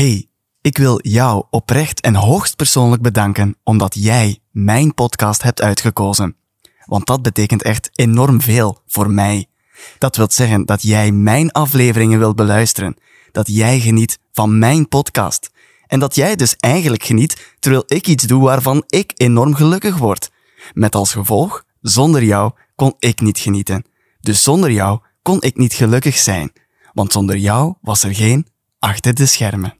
Hey, ik wil jou oprecht en hoogst persoonlijk bedanken omdat jij mijn podcast hebt uitgekozen. Want dat betekent echt enorm veel voor mij. Dat wil zeggen dat jij mijn afleveringen wilt beluisteren, dat jij geniet van mijn podcast en dat jij dus eigenlijk geniet terwijl ik iets doe waarvan ik enorm gelukkig word. Met als gevolg, zonder jou kon ik niet genieten. Dus zonder jou kon ik niet gelukkig zijn. Want zonder jou was er geen achter de schermen.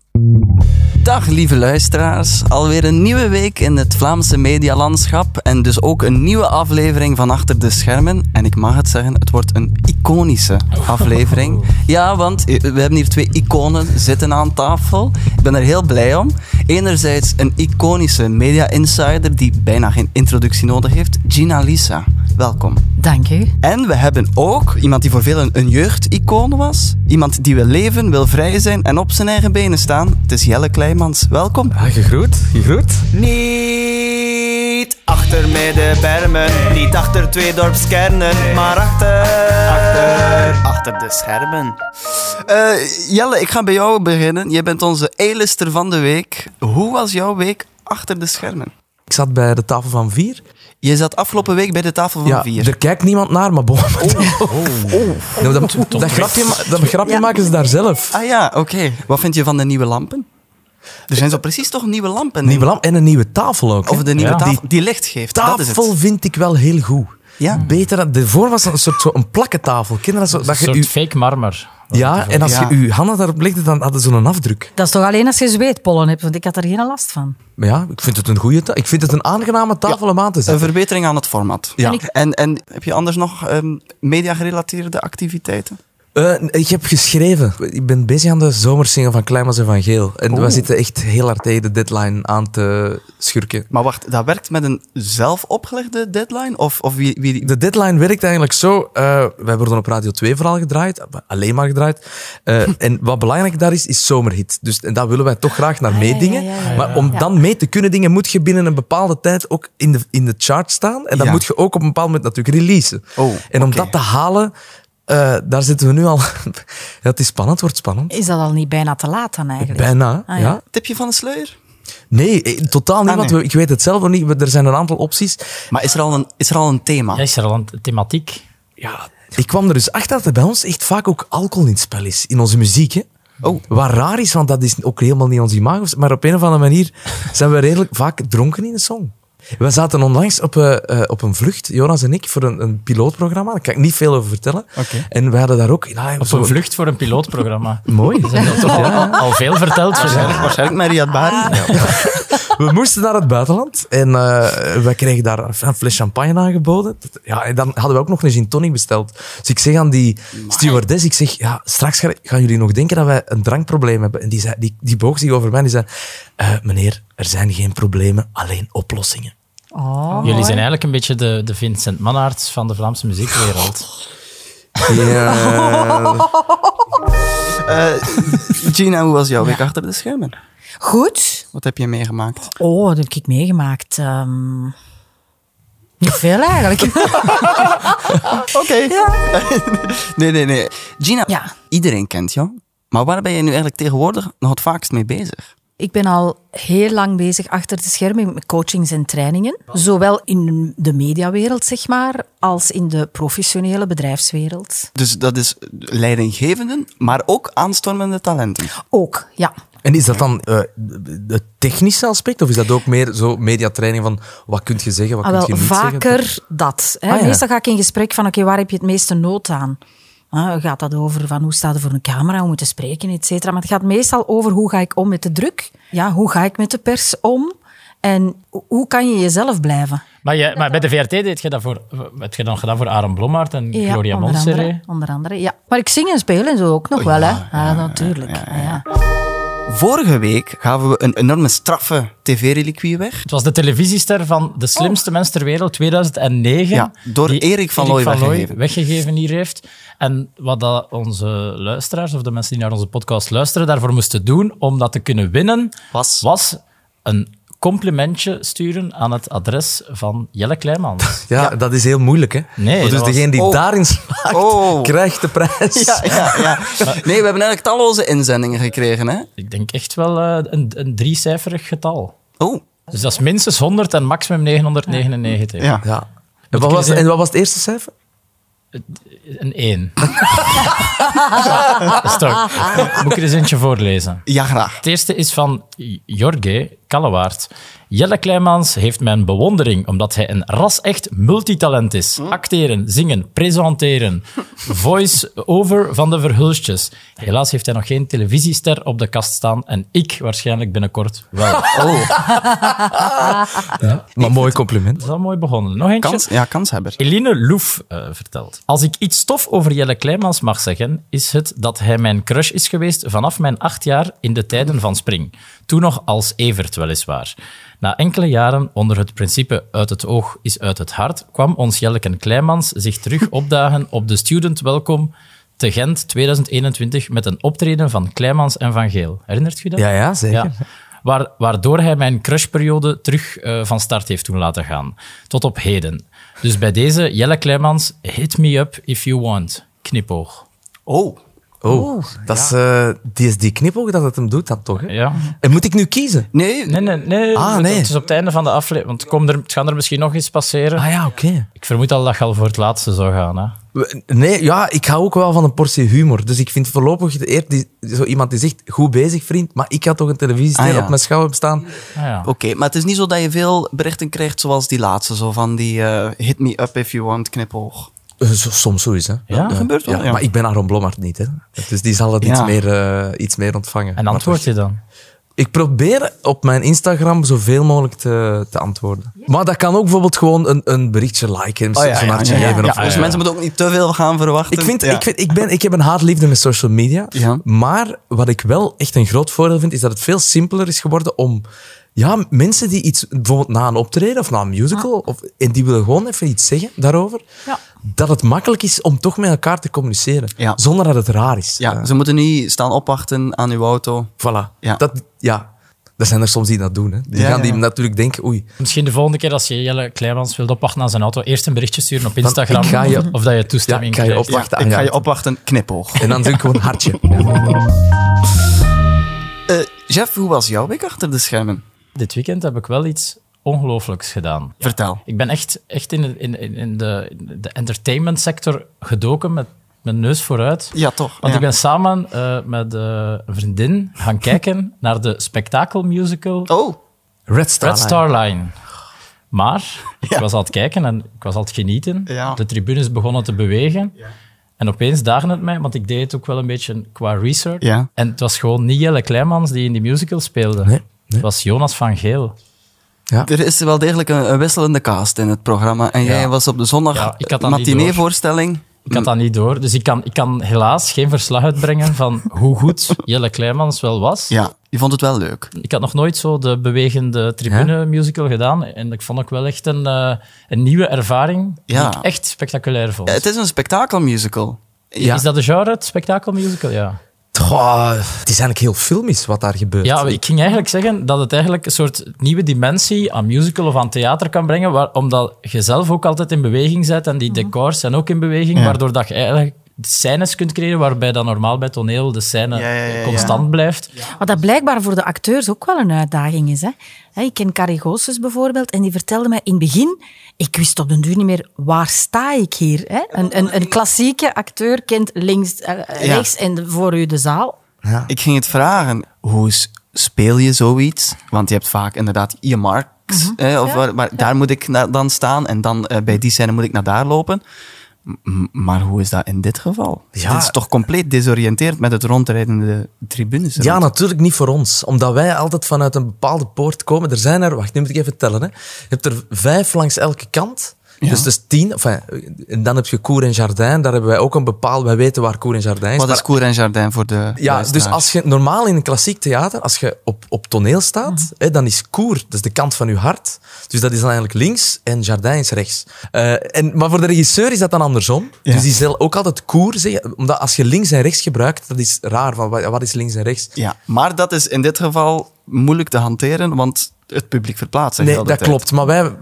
Dag lieve luisteraars, alweer een nieuwe week in het Vlaamse medialandschap en dus ook een nieuwe aflevering van Achter de Schermen. En ik mag het zeggen, het wordt een iconische aflevering. Ja, want we hebben hier twee iconen zitten aan tafel. Ik ben er heel blij om. Enerzijds een iconische media insider die bijna geen introductie nodig heeft, Gina Lisa. Welkom. Dank u. En we hebben ook iemand die voor velen een jeugdicoon was. Iemand die wil leven, wil vrij zijn en op zijn eigen benen staan. Het is Jelle Kleimans. Welkom. Ah, gegroet, gegroet. Niet achter middenbermen, niet achter twee dorpskernen, maar achter, achter, achter de schermen. Eh, Jelle, ik ga bij jou beginnen. Jij bent onze A-lister van de week. Hoe was jouw week achter de schermen? Ik zat bij de tafel van vier. Je zat afgelopen week bij de tafel van ja, vier. er kijkt niemand naar, maar bon. Nou, dat, dat, grapje, dat grapje maken ze daar zelf. Ah ja, oké. Wat vind je van de nieuwe lampen? Er zijn zo precies toch nieuwe lampen? Nieuwe lamp en een nieuwe tafel ook. hè. Of de nieuwe Ja. tafel die licht geeft. dat is tafel het. vind ik wel heel goed. Ja? Beter dan... Daarvoor was het een soort zo een plakkentafel. Kinderen, zo, Een dat je soort u, fake marmer. ja, en als Ja. je je handen daarop legde, dan hadden ze een afdruk. Dat is toch alleen als je zweetpollen hebt, want ik had er geen last van. Maar ja, ik vind het een goede Ik vind het een aangename tafel om aan te Een zetten. verbetering aan het format. Ja. En ik- En, en heb je anders nog ehm media-gerelateerde activiteiten? Eh, ik heb geschreven. Ik ben bezig aan de zomersingle van Kleimans en van Geel. En we zitten echt heel hard tegen de deadline aan te schurken. Maar wacht, dat werkt met een zelf opgelegde deadline? Of, of wie, wie... De deadline werkt eigenlijk zo. eh, wij worden op Radio 2 vooral gedraaid, alleen maar gedraaid. Eh, en wat belangrijk daar is, is zomerhit. Dus en daar willen wij toch graag naar Ah, meedingen. ja, ja, ja. Maar om Ja. dan mee te kunnen dingen, moet je binnen een bepaalde tijd ook in de, in de chart staan. En dan Ja. moet je ook op een bepaald moment natuurlijk releasen. Oh, en om dat te halen, eh, daar zitten we nu al. ja, het is spannend, wordt spannend. Is dat al niet bijna te laat dan eigenlijk? Bijna, Ah, ja. ja. Tipje van de sluier? Nee, eh, totaal niet, Ah, want nee. ik weet het zelf nog niet. Er zijn een aantal opties. Maar is er al een, is er al een thema? Ja, is er al een thematiek? Ja, ik kwam er dus achter dat er bij ons echt vaak ook alcohol in het spel is. In onze muziek, hè. Oh. Wat raar is, want dat is ook helemaal niet ons imago. Maar op een of andere manier zijn we redelijk vaak dronken in de song. We zaten onlangs op, eh, eh, op een vlucht, Jonas en ik, voor een, een pilootprogramma. Daar kan ik niet veel over vertellen. Oké. En we hadden daar ook... Ja, Op zo- een vlucht voor een pilootprogramma. Mooi. Toch al, al veel verteld. Waarschijnlijk, waarschijnlijk met Riyad Bari. We moesten naar het buitenland en eh wij kregen daar een fles champagne aangeboden. Ja, en dan hadden we ook nog een gin tonic besteld. Dus ik zeg aan die stewardess, ik zeg, ja, straks ga- gaan jullie nog denken dat wij een drankprobleem hebben. En die, zei, die, die boog zich over mij en die zei, eh, meneer, er zijn geen problemen, alleen oplossingen. Oh, Jullie mooi. zijn eigenlijk een beetje de, de Vincent Mannaerts van de Vlaamse muziekwereld. Ja, Eh, Gina, hoe was jouw week achter de schermen? Goed. Wat heb je meegemaakt? Oh, dat heb ik meegemaakt. Ehm, niet veel eigenlijk. Oké. nee, nee, nee. Gina, Ja. iedereen kent jou. Maar waar ben je nu eigenlijk tegenwoordig nog het vaakst mee bezig? Ik ben al heel lang bezig achter de schermen met coachings en trainingen. Zowel in de mediawereld, zeg maar, als in de professionele bedrijfswereld. Dus dat is leidinggevenden, maar ook aanstormende talenten. Ook, ja. En is dat dan eh, het technische aspect, of is dat ook meer zo mediatraining van wat kun je zeggen, wat Ah, kun je niet vaker zeggen? dat. Hè. Ah, ja. Meestal ga ik in gesprek van, oké, waar heb je het meeste nood aan? Ah, gaat dat over van hoe staat er voor een camera, hoe moet je spreken, et cetera. Maar het gaat meestal over hoe ga ik om met de druk? Ja, hoe ga ik met de pers om? En hoe kan je jezelf blijven? Maar, je, maar bij de VRT deed je dat voor, heb je dan gedaan voor Aaron Blommaert en Ja, Gloria onder Monserrat. andere, onder andere, ja. Maar ik zing en speel en zo ook nog Oh, wel, ja, hè. Ja, natuurlijk. Ah, ja. Vorige week gaven we een enorme straffe tv-reliquie weg. Het was de televisiester van de slimste mens ter wereld, 2009. Ja, door Erik van Looy weggegeven. weggegeven hier heeft. En wat dat onze luisteraars, of de mensen die naar onze podcast luisteren, daarvoor moesten doen om dat te kunnen winnen, Was? was een complimentje sturen aan het adres van Jelle Kleimans. Ja, dat is heel moeilijk, hè? Nee, dus was- degene die Oh. daarin slaagt, Oh. krijgt de prijs. Ja, ja, ja. Nee, we hebben eigenlijk talloze inzendingen gekregen, hè? Ik denk echt wel eh, een, een driecijferig getal. Oh, Dus dat is minstens 100 en maximum 999. ja. Ja. En wat, was, en wat was het eerste cijfer? Een 1. dat is toch. Moet ik er eens eentje voorlezen? Ja, graag. Het eerste is van Jorge Kallewaard. Jelle Kleimans heeft mijn bewondering omdat hij een ras-echt multitalent is. Acteren, zingen, presenteren. Voice-over van de Verhulstjes. Helaas heeft hij nog geen televisiester op de kast staan en ik waarschijnlijk binnenkort wel. Oh, Maar mooi compliment. Dat is al mooi begonnen. Nog eentje. kans, ja, kanshebber. Eline Loef eh, vertelt. Als ik iets stof over Jelle Kleimans mag zeggen, is het dat hij mijn crush is geweest vanaf mijn acht jaar in de tijden van Spring. Toen nog als Evert, weliswaar. Na enkele jaren, onder het principe uit het oog is uit het hart, kwam ons Jelleken Kleimans zich terug opdagen op de Student Welcome te Gent 2021 met een optreden van Kleimans en Van Geel. Herinnert u dat? Ja, ja, zeker. Ja. Waar, waardoor hij mijn crushperiode terug eh, van start heeft doen laten gaan. Tot op heden. Dus bij deze, Jelle Kleimans, hit me up if you want. Knipoog. Oh, Oh, dat is, eh, die is die knipoog dat het hem doet, dat toch? Hè? Ja. En moet ik nu kiezen? nee. Nee, nee, nee. Ah, nee. Het is op het einde van de aflevering. Want het, komt er, het gaat er misschien nog eens passeren. Ah ja, oké. Ik vermoed al dat je al voor het laatste zou gaan. Hè? Nee, ja, ik hou ook wel van een portie humor. Dus ik vind voorlopig de eer die, zo iemand die zegt, goed bezig vriend, maar ik had toch een televisiester Ah, ja. op mijn schouder staan. Ah, ja. Oké, maar het is niet zo dat je veel berichten krijgt zoals die laatste, zo van die eh, hit me up if you want knipoog. Eh, zo- soms zo is, hè. Ja, dat gebeurt wel, ja. Maar ik ben Aaron Blommert niet, hè. Dus die zal het Ja. iets, meer, eh, iets meer ontvangen. En antwoord je dan? Ik probeer op mijn Instagram zoveel mogelijk te, te antwoorden. Maar dat kan ook bijvoorbeeld gewoon een, een berichtje liken, Oh, ja, zo'n ja, hartje ja, ja. geven. Ja, of- dus mensen moeten ook niet te veel gaan verwachten. Ik, vind, Ja. ik, vind, ik, ben, ik heb een haatliefde met social media. Ja. Maar wat ik wel echt een groot voordeel vind, is dat het veel simpeler is geworden om ja, mensen die iets, bijvoorbeeld na een optreden of na een musical, of, en die willen gewoon even iets zeggen daarover, Ja. dat het makkelijk is om toch met elkaar te communiceren. Ja. Zonder dat het raar is. Ja, Eh, ze moeten niet staan opwachten aan uw auto. voilà. Ja. Dat, ja. Er zijn er soms die dat doen. Hè. Die Ja, gaan die ja. natuurlijk denken, oei, Misschien de volgende keer als je Jelle Kleimans wilt opwachten aan zijn auto, eerst een berichtje sturen op Instagram. ik ga je- of, dat je ja, toestemming ik ga je krijgt. opwachten. ik ga je opwachten, knipoog. En dan doe ik gewoon een hartje. Eh, Jeff, hoe was jouw week achter de schermen? Dit weekend heb ik wel iets ongelooflijks gedaan. Vertel. Ik ben echt, echt in, in, in de, in de entertainment sector gedoken met mijn neus vooruit. Ja, toch. Want ja. ik ben samen eh, met eh, een vriendin gaan kijken naar de spektakelmusical Oh, Red Star. Red Star Line. Maar ik was aan het kijken en ik was aan het genieten. Ja. De tribunes begonnen te bewegen. En opeens dagen het mij, want ik deed het ook wel een beetje qua research. En het was gewoon niet Jelle Kleimans die in die musical speelde. Nee, nee. Was Jonas van Geel. er is wel degelijk een, een wisselende cast in het programma. En jij Ja. was op de zondag Ja, ik had dat niet matinee-voorstelling. Ik had dat niet door. Dus ik kan, ik kan helaas geen verslag uitbrengen van hoe goed Jelle Kleimans wel was. Ja, je vond het wel leuk. Ik had nog nooit zo de bewegende tribune musical gedaan. En ik vond ook wel echt een, eh, een nieuwe ervaring die Ja. ik echt spectaculair vond. Ja, het is een spektakelmusical. Ja. Is dat de genre, het spektakelmusical? Ja. Goh, het is eigenlijk heel filmisch wat daar gebeurt. Ja, ik ging eigenlijk zeggen dat het eigenlijk een soort nieuwe dimensie aan musical of aan theater kan brengen, waar, omdat je zelf ook altijd in beweging bent en die decors zijn ook in beweging, Ja. waardoor dat je eigenlijk scènes kunt creëren waarbij dan normaal bij toneel de scène Ja, ja, ja, ja. constant blijft. Wat dat blijkbaar voor de acteurs ook wel een uitdaging is. Hè? Hè, Ik ken Carrie Goossens bijvoorbeeld en die vertelde mij in het begin, ik wist op den duur niet meer, waar sta ik hier? Hè? Een, een, een klassieke acteur kent links, eh, rechts en voor u de zaal. Ik ging het vragen, hoe speel je zoiets? Want je hebt vaak inderdaad EMR, eh, of waar, maar daar moet ik dan staan en dan eh, bij die scène moet ik naar daar lopen. Maar hoe is dat in dit geval? Ja. Het is toch compleet desoriënteerd met het rondrijdende tribunes? Ja, rond. natuurlijk niet voor ons. Omdat wij altijd vanuit een bepaalde poort komen. Er zijn er, wacht, nu moet ik even tellen. Hè. Je hebt er vijf langs elke kant. Dus het is tien. Enfin, en dan heb je Cour en Jardin. Daar hebben wij ook een bepaald... Wij weten waar Cour en Jardin is. Wat is Cour en Jardin voor de Ja, dus als je normaal in een klassiek theater, als je op, op toneel staat, hè, dan is Cour, dat is de kant van je hart. Dus dat is dan eigenlijk links en Jardin is rechts. Eh, en, maar voor de regisseur is dat dan andersom. Ja. Dus die zal ook altijd Cour zeggen, omdat als je links en rechts gebruikt, dat is raar. Van, wat wat is links en rechts? Ja, maar dat is in dit geval moeilijk te hanteren, want het publiek verplaatst zich Nee, dat tijd. klopt. Maar wij,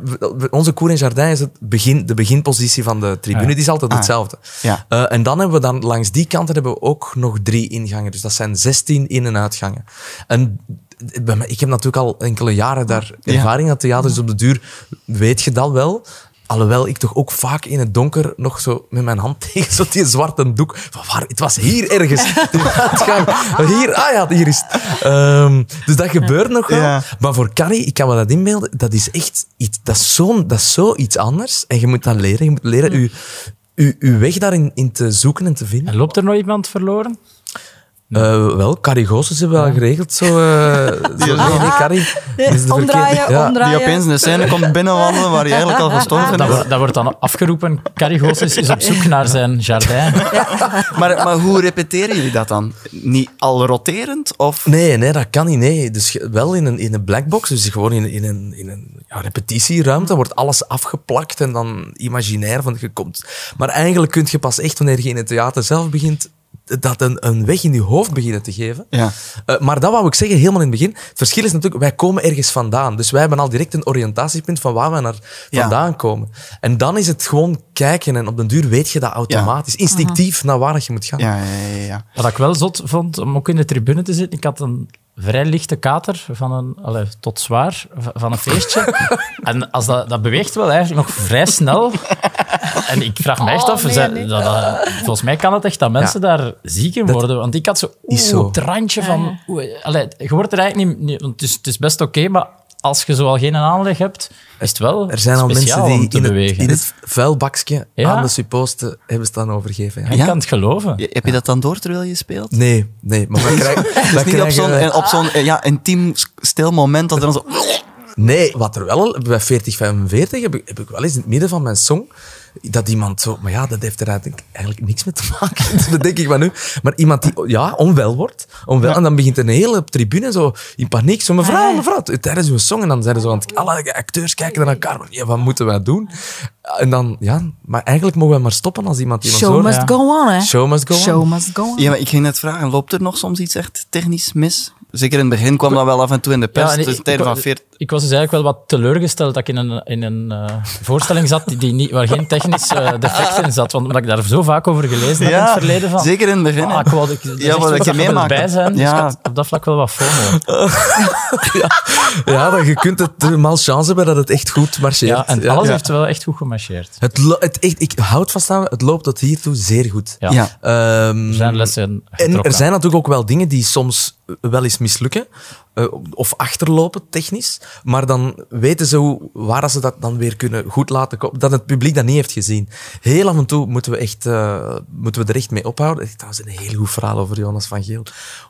onze Koer in Jardin is het begin, de beginpositie van de tribune. Ja. Die is altijd Ah. hetzelfde. Ja. Eh, en dan hebben we dan langs die kanten hebben we ook nog drie ingangen. Dus dat zijn 16 in- en uitgangen. En ik heb natuurlijk al enkele jaren daar Ja. ervaring aan theater, dus op de duur weet je dat wel. Alhoewel ik toch ook vaak in het donker nog zo met mijn hand tegen zo die zwarte doek. Van waar, het was hier ergens. Hier, ah ja, hier is het. Ehm, dus dat gebeurt nog wel. Ja. Maar voor Carrie, ik kan me dat inbeelden, dat is echt iets, dat is, zo'n, dat is zoiets anders. En je moet dat leren. Je moet leren je, je, je weg daarin in te zoeken en te vinden. En loopt er nog iemand verloren? Eh, wel, Carrie Goossens hebben we wel geregeld. Zo, eh zo nee, nee, Carrie. dat is de omdraaien, verkeerde- ja. omdraaien. Die opeens in de scène komt binnenwandelen waar hij eigenlijk al gestorven Dat, is. wordt- dat wordt dan afgeroepen. Carrie Goossens is op zoek naar zijn jardin. Maar, maar hoe repeteren jullie dat dan? Niet al roterend? Of? Nee, nee, dat kan niet. Nee. Dus wel in een, in een blackbox, dus gewoon in, in een, in een ja, repetitieruimte, wordt alles afgeplakt en dan imaginair van je komt. Maar eigenlijk kun je pas echt wanneer je in het theater zelf begint, dat een, een weg in je hoofd beginnen te geven. Ja. Eh, maar dat wou ik zeggen helemaal in het begin. Het verschil is natuurlijk, wij komen ergens vandaan. Dus wij hebben al direct een oriëntatiepunt van waar we naar Ja. vandaan komen. En dan is het gewoon kijken en op den duur weet je dat automatisch, instinctief naar waar je moet gaan. Ja, ja, ja, ja. Wat ik wel zot vond om ook in de tribune te zitten, ik had een vrij lichte kater van een, allee, tot zwaar van een feestje. en als dat, dat beweegt wel eigenlijk nog vrij snel. En ik vraag me echt Oh, af, nee, zijn- nee. Dat, dat- volgens mij kan het echt dat mensen daar ziek in worden. Want ik had zo, het randje van... Allee, je wordt er eigenlijk niet... niet want het, is, het is best oké, maar als je zo al geen aanleg hebt, is het wel Er zijn al mensen die in het, bewegen. in het vuilbakje Ja. aan de supposten hebben staan overgeven. Ja. Ik Ja? kan het geloven. Heb je dat dan door terwijl je speelt? Nee, nee, maar we krijgen, we Dus niet op krijgen- zo'n eh, op zo'n eh, ja, intiem stil moment dat er dan zo... Nee, wat er wel, bij 4045 heb ik, heb ik wel eens in het midden van mijn song, dat iemand zo, maar ja, dat heeft er eigenlijk, eigenlijk niks mee te maken. dat denk ik van nu. Maar iemand die, ja, onwel wordt, onwel, en dan begint een hele tribune zo in paniek, zo mevrouw, mevrouw, tijdens uw song, en dan zeiden ze, want alle acteurs kijken naar elkaar, ja, wat moeten wij doen? En dan, ja, maar eigenlijk mogen we maar stoppen als iemand die ons Show hoort. must ja. go on, hè. Show must go on. Show must go on. Ja, maar ik ging net vragen, loopt er nog soms iets echt technisch mis? Zeker in het begin kwam dat wel af en toe in de pers. en dus ik, van 40... ik was dus eigenlijk wel wat teleurgesteld dat ik in een, in een eh, voorstelling zat die, die niet, waar geen technisch eh, defect in zat. Want omdat ik daar zo vaak over gelezen heb in het verleden. Van, zeker in het begin. Ah, ik wou, ik, Ja, wat zoiets je meemaakt. erbij zijn. Dus Ja. ik had op dat vlak wel wat FOMO. Ja, dan, je kunt het eh, malchance hebben dat het echt goed marcheert. Ja, en alles heeft wel echt goed gemarcheerd. Het, het echt, ik houd vast aan, het loopt tot hiertoe zeer goed. Ja. Ja. Ehm, Er zijn lessen en er zijn natuurlijk ook wel dingen die soms wel eens mislukken. eh, of achterlopen, technisch. Maar dan weten ze hoe, waar ze dat dan weer kunnen goed laten komen. Dat het publiek dat niet heeft gezien. Heel af en toe moeten we, echt, eh, moeten we er echt mee ophouden. Echt, Dat is een heel goed verhaal over Jonas van Geel.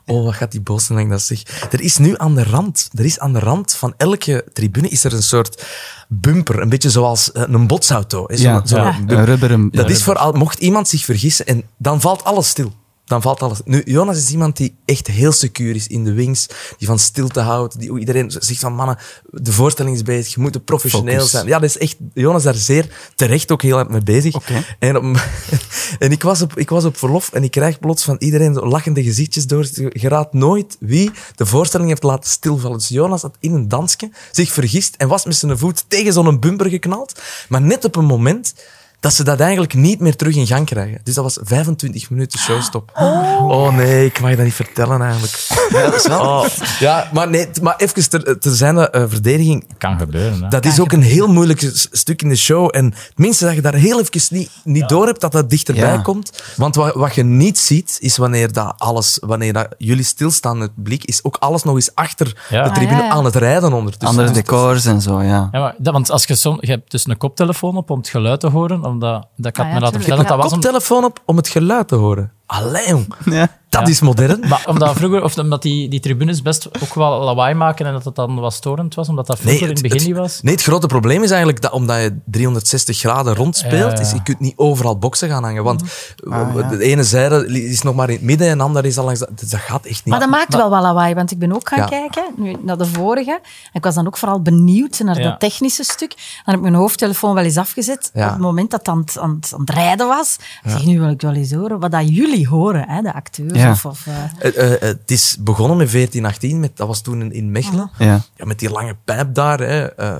Oh, wat gaat die boos zijn dat zeg. Er is nu aan de rand, er is aan de rand van elke tribune is er een soort bumper. Een beetje zoals eh, een botsauto. hè. Ja. Een rubberen... Dat is voor al, mocht iemand zich vergissen en dan valt alles stil. Dan valt alles. Nu, Jonas is iemand die echt heel secuur is in de wings, die van stilte houdt, die iedereen zegt van mannen, de voorstelling is bezig, je moet er professioneel Focus. zijn. Ja, dat is echt, Jonas is daar zeer terecht ook heel hard mee bezig. Oké. En, op- en ik, was op, ik was op verlof en ik krijg plots van iedereen zo lachende gezichtjes door. Je raadt nooit wie de voorstelling heeft laten stilvallen. Dus Jonas had in een dansje zich vergist en was met zijn voet tegen zo'n bumper geknald. Maar net op een moment dat ze dat eigenlijk niet meer terug in gang krijgen. Dus dat was 25 minuten showstop. Oh, nee, ik mag dat niet vertellen eigenlijk. Ja, dat is wel... Oh, ja, maar, nee, maar even ter, ter zijn eh, verdediging. Kan gebeuren. Hè. Dat is ook een heel moeilijk stuk in de show. En het minste dat je daar heel even niet, niet door hebt dat dat dichterbij Ja. komt. Want wat, wat je niet ziet, is wanneer dat alles, wanneer dat jullie stilstaan, het publiek, is ook alles nog eens achter Ja. de tribune Ah, ja, ja. aan het rijden ondertussen. Andere decors en zo, ja. Ja, maar, dat, want als je, som, je hebt dus een koptelefoon op om het geluid te horen, omdat dat ik had Ah, me ja, laten tuurlijk. vertellen dat dat was om, Koptelefoon op om het geluid te horen. Allee, jong. Ja. Dat Ja. is modern. Maar omdat vroeger, of omdat die, die tribunes best ook wel lawaai maken en dat het dan wat storend was, omdat dat vroeger in het begin niet was. Nee, het grote probleem is eigenlijk dat omdat je 360 graden rondspeelt, Ja, ja. is je kunt niet overal boksen gaan hangen. Want Ah, ja. de ene zijde is nog maar in het midden en de andere is al langs... Dat, dat gaat echt niet. Maar dat maakt wel wel lawaai, want ik ben ook gaan Ja. kijken nu, naar de vorige. En ik was dan ook vooral benieuwd naar Ja. dat technische stuk. Dan heb ik mijn hoofdtelefoon wel eens afgezet Ja. op het moment dat het aan het, aan het, aan het rijden was. Ik zeg, nu wil ik wel eens horen wat dat jullie horen, hè, de acteurs. Ja. Of, of, eh, Eh, eh, het is begonnen met 1418, met, dat was toen in, in Mechelen. Ja. Ja, met die lange pijp daar, hè, eh,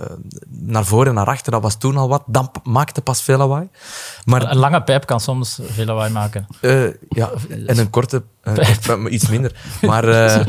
naar voren en naar achter, dat was toen al wat. Dan maakte pas veel lawaai. Maar Een lange pijp kan soms veel lawaai maken. Eh, ja, en een korte, iets minder. Maar,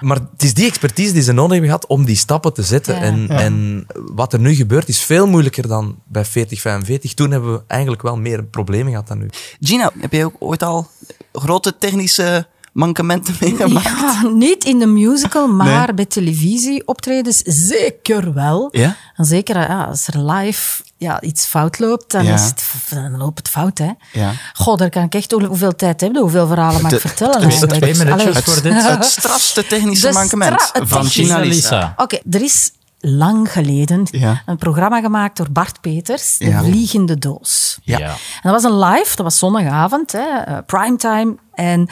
maar het is die expertise die ze nodig hebben gehad om die stappen te zetten. Ja. En, en wat er nu gebeurt is veel moeilijker dan bij 40, 45. Toen hebben we eigenlijk wel meer problemen gehad dan nu. Gina, heb jij ook ooit al grote technische mankementen meegemaakt? ja, niet in de musical, maar bij televisieoptredens zeker wel. Ja? En zeker ja, als er live ja, iets fout loopt, dan, Ja. is het, dan loopt het fout. Hè. Ja. Goh, daar kan ik echt hoe- hoeveel tijd hebben, hoeveel verhalen mag ik vertellen. twee- eigenlijk. twee minuutjes Allee. voor dit. Het strafste technische De mankement het van Lisa. Lisa. Oké, er is lang geleden Ja. een programma gemaakt door Bart Peters, De Ja. Vliegende Doos. Ja. Ja. En dat was een live, dat was zondagavond, hè, eh, primetime. En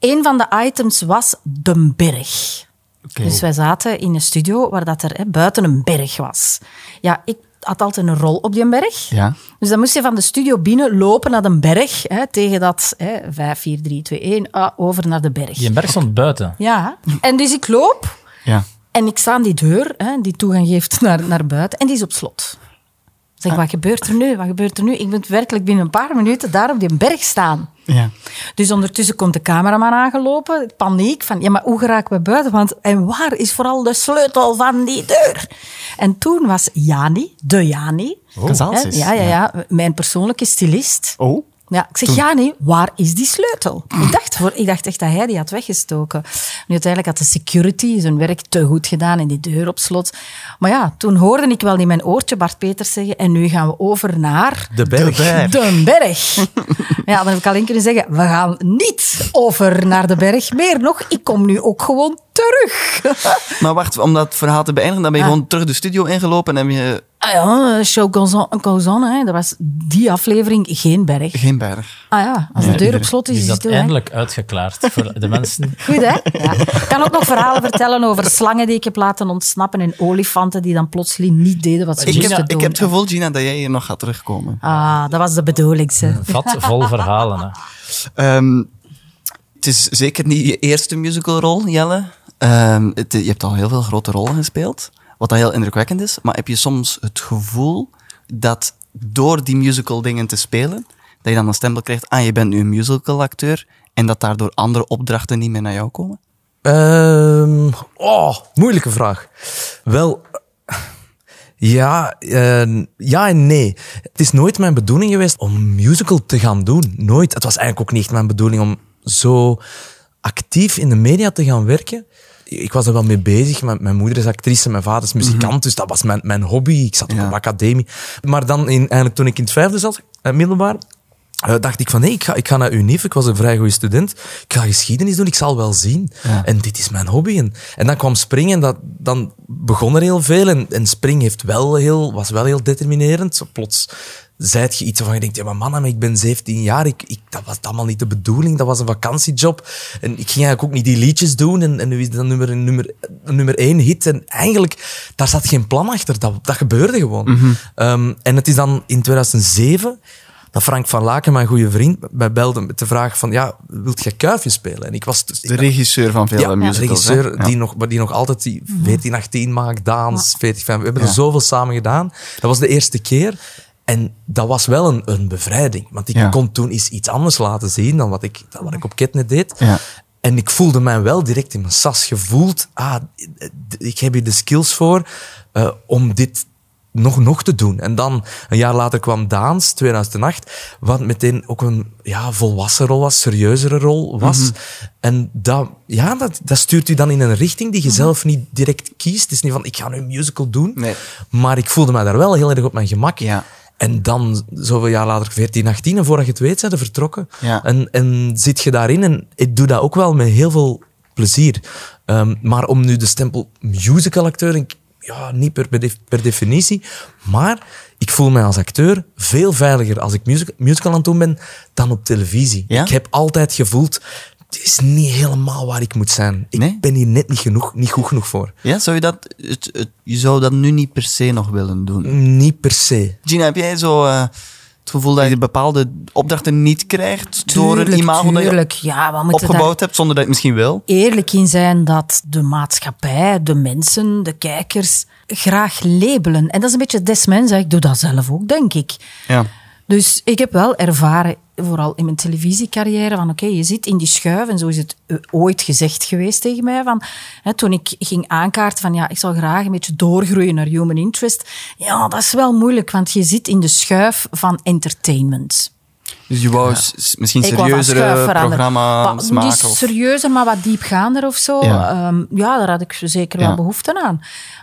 een van de items was de berg. Dus wij zaten in een studio waar dat er hè, buiten een berg was. Ja, ik had altijd een rol op die berg. Ja. Dus dan moest je van de studio binnen lopen naar de berg. Hè, tegen dat hè, 5, 4, 3, 2, 1, ah, over naar de berg. Die berg stond buiten. Ja, en dus ik loop Ja. En ik sta aan die deur, hè, die toegang geeft naar, naar buiten, en die is op slot. Zeg, wat gebeurt er nu? Wat gebeurt er nu? Ik moet werkelijk binnen een paar minuten daar op die berg staan. Ja. Dus ondertussen komt de cameraman aangelopen. Paniek van, ja, maar hoe geraken we buiten? Want, en waar is vooral de sleutel van die deur? En toen was Jani, de Jani, Kazaaltjes. hè, ja, ja, ja, mijn persoonlijke stylist. Oh. Ja, ik zeg, Jani, waar is die sleutel? Ik dacht, voor, ik dacht echt dat hij die had weggestoken. Nu, uiteindelijk had de security zijn werk te goed gedaan en die deur op slot. Maar ja, toen hoorde ik wel in mijn oortje Bart Peters zeggen en nu gaan we over naar... De berg. De berg. Ja, dan heb ik alleen kunnen zeggen, we gaan niet over naar de berg. Meer nog, ik kom nu ook gewoon terug. Maar wacht, om dat verhaal te beëindigen, dan ben je Ah. gewoon terug de studio ingelopen en heb je Ah ja, show goes on, goes on, hè. dat was die aflevering geen berg. geen berg. Ah ja, als de deur op slot is, Is is dat eindelijk uitgeklaard voor de mensen? Goed, hè? Ja. Ik kan ook nog verhalen vertellen over slangen die ik heb laten ontsnappen en olifanten die dan plotseling niet deden wat ze moesten doen. ik heb het gevoel, Gina, dat jij hier nog gaat terugkomen. Ah, dat was de bedoeling, ze. Vat vol verhalen. Hè. Ehm, het is zeker niet je eerste musicalrol, Jelle. Ehm, het- je hebt al heel veel grote rollen gespeeld, wat heel indrukwekkend is. Maar heb je soms het gevoel dat door die musical dingen te spelen, dat je dan een stempel krijgt, ah, je bent nu een musicalacteur, en dat daardoor andere opdrachten niet meer naar jou komen? Ehm, oh, moeilijke vraag. Wel, ja, eh, ja en nee. Het is nooit mijn bedoeling geweest om musical te gaan doen. Nooit. Het was eigenlijk ook niet mijn bedoeling om zo actief in de media te gaan werken. Ik was er wel mee bezig. Mijn, mijn moeder is actrice, mijn vader is muzikant, dus dat was mijn, mijn hobby. Ik zat Ja. op academie. Maar dan, in, eigenlijk toen ik in het vijfde zat, eh, middelbaar, eh, dacht ik van, nee, ik ga, ik ga naar UNIF. Ik was een vrij goede student. Ik ga geschiedenis doen, ik zal wel zien. Ja. En dit is mijn hobby. En, en dan kwam springen, dat, dan begon er heel veel. En, en spring heeft wel heel, was wel heel determinerend. Zo plots zei je iets waarvan je denkt, ja maar mannen, maar ik ben 17 jaar, ik, ik, dat was allemaal niet de bedoeling, dat was een vakantiejob. En ik ging eigenlijk ook niet die liedjes doen. En, en nu is dat nummer, een nummer, een nummer één hit. En eigenlijk, daar zat geen plan achter. Dat, dat gebeurde gewoon. Ehm, en het is dan in 2007 dat Frank van Laken, mijn goede vriend, mij belde met de vraag van, ja, wilt jij Kuifje spelen? En ik was... dus- De regisseur van veel ja, eh, de musicals. regisseur hè? Ja. die, nog, die nog altijd die 14, 18 maakt, Daans, 40, 5. We hebben Ja. er zoveel samen gedaan. Dat was de eerste keer. En dat was wel een, een bevrijding. Want ik Ja. kon toen eens iets anders laten zien dan wat ik, dan wat ik op Ketnet deed. Ja. En ik voelde mij wel direct in mijn sas gevoeld. Ah, ik heb hier de skills voor eh, om dit nog, nog te doen. En dan, een jaar later kwam Daans, 2008, wat meteen ook een ja, volwassen rol was, serieuzere rol was. Mhm. En dat, ja, dat, dat stuurt u dan in een richting die je zelf niet direct kiest. Het is niet van, ik ga nu een musical doen. Nee. Maar ik voelde mij daar wel heel erg op mijn gemak. Ja. En dan, zoveel jaar later, 14, 18, en voordat je het weet, zijn ze vertrokken. Ja. En, en zit je daarin. En ik doe dat ook wel met heel veel plezier. Ehm, maar om nu de stempel musicalacteur, ik- ja, niet per, per, def- per definitie, maar ik voel mij als acteur veel veiliger als ik music, musical aan het doen ben dan op televisie. Ja? Ik heb altijd gevoeld, het is niet helemaal waar ik moet zijn. Ik Nee? ben hier net niet, genoeg, niet goed genoeg voor. Ja, zou je dat, het, het- je zou dat nu niet per se nog willen doen? Niet per se. Gina, heb jij zo, eh, Het gevoel dat je bepaalde opdrachten niet krijgt door een Tuurlijk, imago dat je. Ja, opgebouwd hebt, zonder dat je het misschien wil. eerlijk in zijn dat de maatschappij, de mensen, de kijkers graag labelen. En dat is een beetje des mensen. Ik doe dat zelf ook, denk ik. Ja. Dus ik heb wel ervaren, vooral in mijn televisiecarrière, van oké, je zit in die schuif. En zo is het eh, ooit gezegd geweest tegen mij. Van, hè, toen ik ging aankaarten van ja, ik zal graag een beetje doorgroeien naar human interest. Ja, dat is wel moeilijk, want je zit in de schuif van entertainment. Dus je wou misschien serieuzere programma's maken. Niet of- serieuzer, maar wat diepgaander of zo. Ja. Ja daar had ik zeker Ja. wel behoefte aan.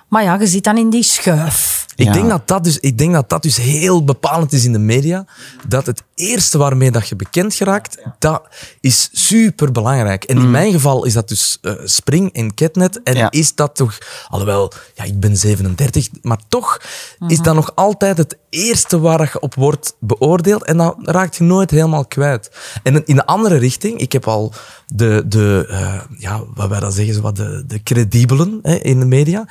Maar ja, je zit dan in die schuif. Ik, Ja. denk dat dat dus, ik denk dat dat dus heel bepalend is in de media. Dat het eerste waarmee dat je bekend geraakt, dat is super belangrijk. En in mijn geval is dat dus eh, Spring en Catnet. En Ja. is dat toch, alhoewel, ja, ik ben 37, maar toch is dat nog altijd het eerste waar je op wordt beoordeeld. En dat raakt je nooit helemaal kwijt. En in de andere richting, ik heb al de, de eh, ja, wat wij dan zeggen, zo wat de, de credibelen hè, in de media.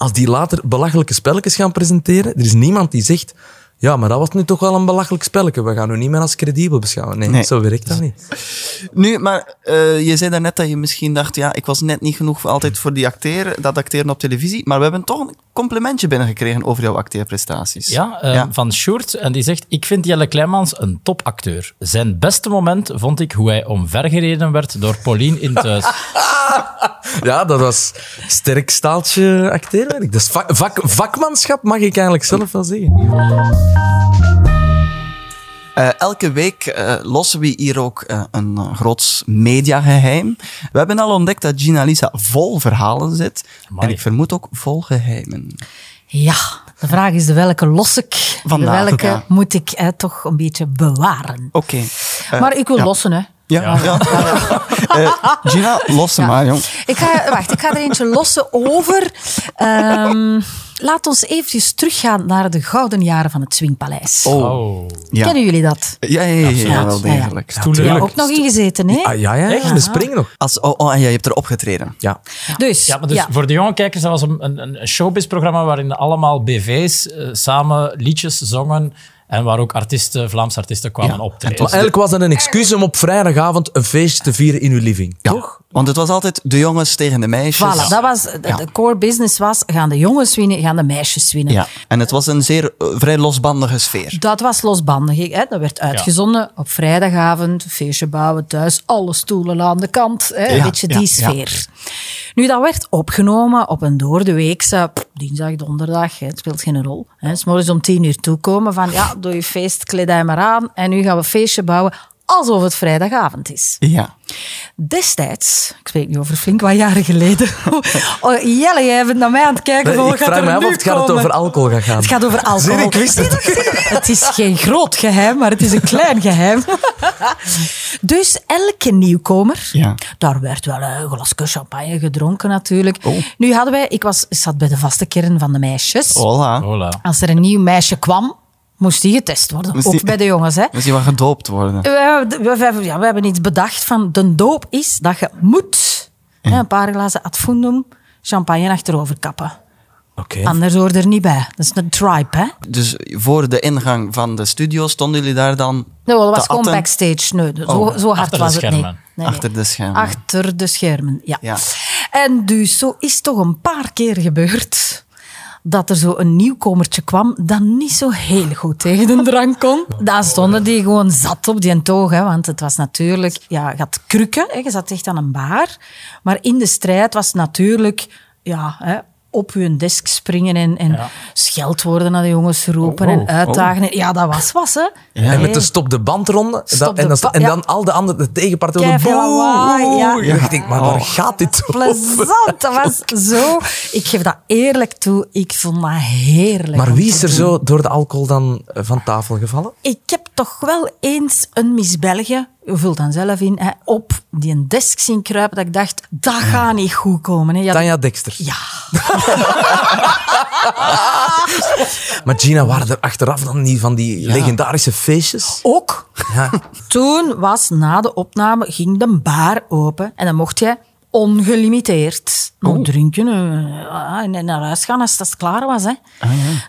Als die later belachelijke spelletjes gaan presenteren, er is niemand die zegt, ja, maar dat was nu toch wel een belachelijk spelletje. We gaan u niet meer als credibel beschouwen. Nee, Nee. zo werkt dat niet. Nu, maar eh, je zei daarnet dat je misschien dacht, ja, ik was net niet genoeg voor altijd voor die acteren, dat acteren op televisie. Maar we hebben toch een complimentje binnengekregen over jouw acteerprestaties. Ja, eh, Ja. van Sjoerd. En die zegt, ik vind Jelle Kleimans een topacteur. Zijn beste moment vond ik hoe hij omvergereden werd door Pauline in thuis. Ja, dat was sterk staaltje acteerwerk. Dat is vak, vak- vakmanschap, mag ik eigenlijk zelf wel zeggen. Eh, elke week eh, lossen we hier ook eh, een uh, groots mediageheim. We hebben al ontdekt dat Gina Lisa vol verhalen zit. Amai. En ik vermoed ook vol geheimen. Ja, de vraag is de welke los ik, de Vandaag, welke ja. moet ik eh, toch een beetje bewaren. Oké. Maar ik wil ja. lossen, hè. Ja, ja. Eh, Gina, los Ja. maar, jong. Ik ga, wacht, ik ga er eentje lossen over. Ehm, laat ons eventjes teruggaan naar de gouden jaren van het Swingpaleis. Oh. Ja. Kennen jullie dat? Ja, ja, ja, ja, Ja, wel ja, ja. degelijk. Ja, tuurlijk. ook nog ingezeten, hè? Ah, ja, ja, ja. De spring nog. Als, oh, oh, en ja, je hebt er opgetreden. Ja. Dus, Ja, maar dus voor de jonge kijkers, dat was een, een, een showbiz-programma waarin allemaal BV's eh, samen liedjes zongen en waar ook artiesten, Vlaamse artiesten kwamen Ja. optreden. Maar eigenlijk was dat een excuus om op vrijdagavond een feestje te vieren in uw living. Toch? Want het was altijd de jongens tegen de meisjes. Voilà, dat was, de, Ja. de core business was, gaan de jongens winnen, gaan de meisjes winnen. Ja, en het was een zeer eh, vrij losbandige sfeer. Dat was losbandig. Hè? Dat werd uitgezonden op vrijdagavond, feestje bouwen thuis, alle stoelen aan de kant. Hè? Ja, een beetje die ja, ja. sfeer. Nu, dat werd opgenomen op een doordeweekse, pff, dinsdag, donderdag, het speelt geen rol. Hè. S morgens om tien uur toekomen van, ja, doe je feest, kleed hij maar aan en nu gaan we feestje bouwen alsof het vrijdagavond is. Ja. Destijds, ik spreek nu over flink wat jaren geleden. Oh, Jelle, jij bent naar mij aan het kijken. wat ik gaat vraag me af nu of het gaat het over alcohol gaat gaan. Het gaat over alcohol. Ik wist het. Het is geen groot geheim, maar het is een klein geheim. Dus elke nieuwkomer, Ja. daar werd wel een glasje champagne gedronken natuurlijk. Oh. Nu hadden wij, ik was, zat bij de vaste kern van de meisjes. Hola. Hola. Als er een nieuw meisje kwam, moest die getest worden. Moest Ook die- bij de jongens, hè. Moest je wel gedoopt worden? We, we, we- ja, we hebben iets bedacht van de doop is dat je moet hè, een paar glazen adfundum champagne achterover kappen. Oké. Anders hoort er niet bij. Dat is een tribe, hè. Dus voor de ingang van de studio stonden jullie daar dan Nee, dat was gewoon backstage. Nee, zo, Oh, zo hard was het niet. schermen. Nee, nee. Achter de schermen. Achter de schermen, ja. Ja. En dus zo is toch een paar keer gebeurd dat er zo een nieuwkomertje kwam dat niet zo heel goed tegen de drank kon. Daar stonden die gewoon zat op die toog, hè, want het was natuurlijk... Ja, je had krukken, hè, je zat echt aan een bar. Maar in de strijd was natuurlijk... Ja, hè, op hun desk springen en, en Ja. scheldwoorden naar de jongens roepen Oh, en oh, uitdagen. Ja, dat was was, hè. En met de stop de bandronde. Stop dat- de en, dan, ba- en ja. dan al de andere de tegenpartijen. Ja. Ik denk, maar waar gaat dit? Plezant, dat was zo... Ik geef dat eerlijk toe, ik vond dat heerlijk. Maar wie is er doen. zo door de alcohol dan eh, van tafel gevallen? Ik heb toch wel eens een Miss België, vult dan zelf in, hè, op die een desk zien kruipen, dat ik dacht, dat gaat niet goed komen. Hè. Ja, Tanja Dexter. ja. Maar Gina, waren er achteraf dan niet van die legendarische feestjes? Ook. Ja. Toen was na de opname, ging de bar open en dan mocht je ongelimiteerd nog drinken eh, en en naar huis gaan als dat klaar was. Hè.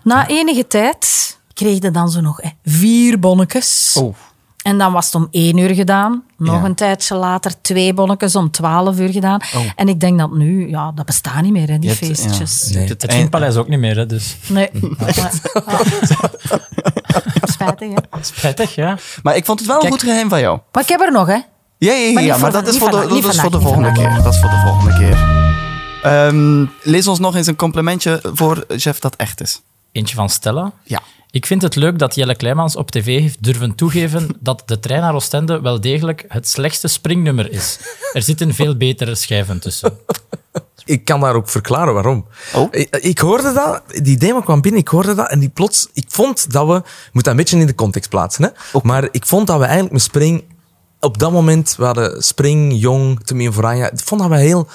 Na enige tijd kreeg je dan zo nog hè, vier bonnetjes. Oh. En dan was het om één uur gedaan. Nog Ja. een tijdje later twee bonnetjes om twaalf uur gedaan. En ik denk dat nu, ja, dat bestaat niet meer, hè, die Oh. Hebt- feestjes. Het Het eind- Vinkpaleis ook niet meer, hè, dus Nee. Ja. Spijtig, hè. spijtig, ja. Maar ik vond het wel een goed geheim van jou. Maar ik heb er nog, hè. Ja, ja, ja, Maar dat is voor de, vandaag, niet dat is voor de vandaag, niet volgende keer. Dat is voor de volgende keer. Ehm, lees ons nog eens een complimentje voor Jeff dat echt is. Eentje van Stella. Ja. Ik vind het leuk dat Jelle Kleimans op tv heeft durven toegeven dat de trein naar Oostende wel degelijk het slechtste springnummer is. Er zitten veel betere schijven tussen. Ik kan daar ook verklaren waarom. Oh. Ik, ik hoorde dat, die demo kwam binnen, ik hoorde dat en die plots, ik vond dat we, ik moet dat een beetje in de context plaatsen, hè? maar ik vond dat we eigenlijk met Spring, op dat moment, we hadden Spring, Jong, Tommy Voranja, ik vond dat we heel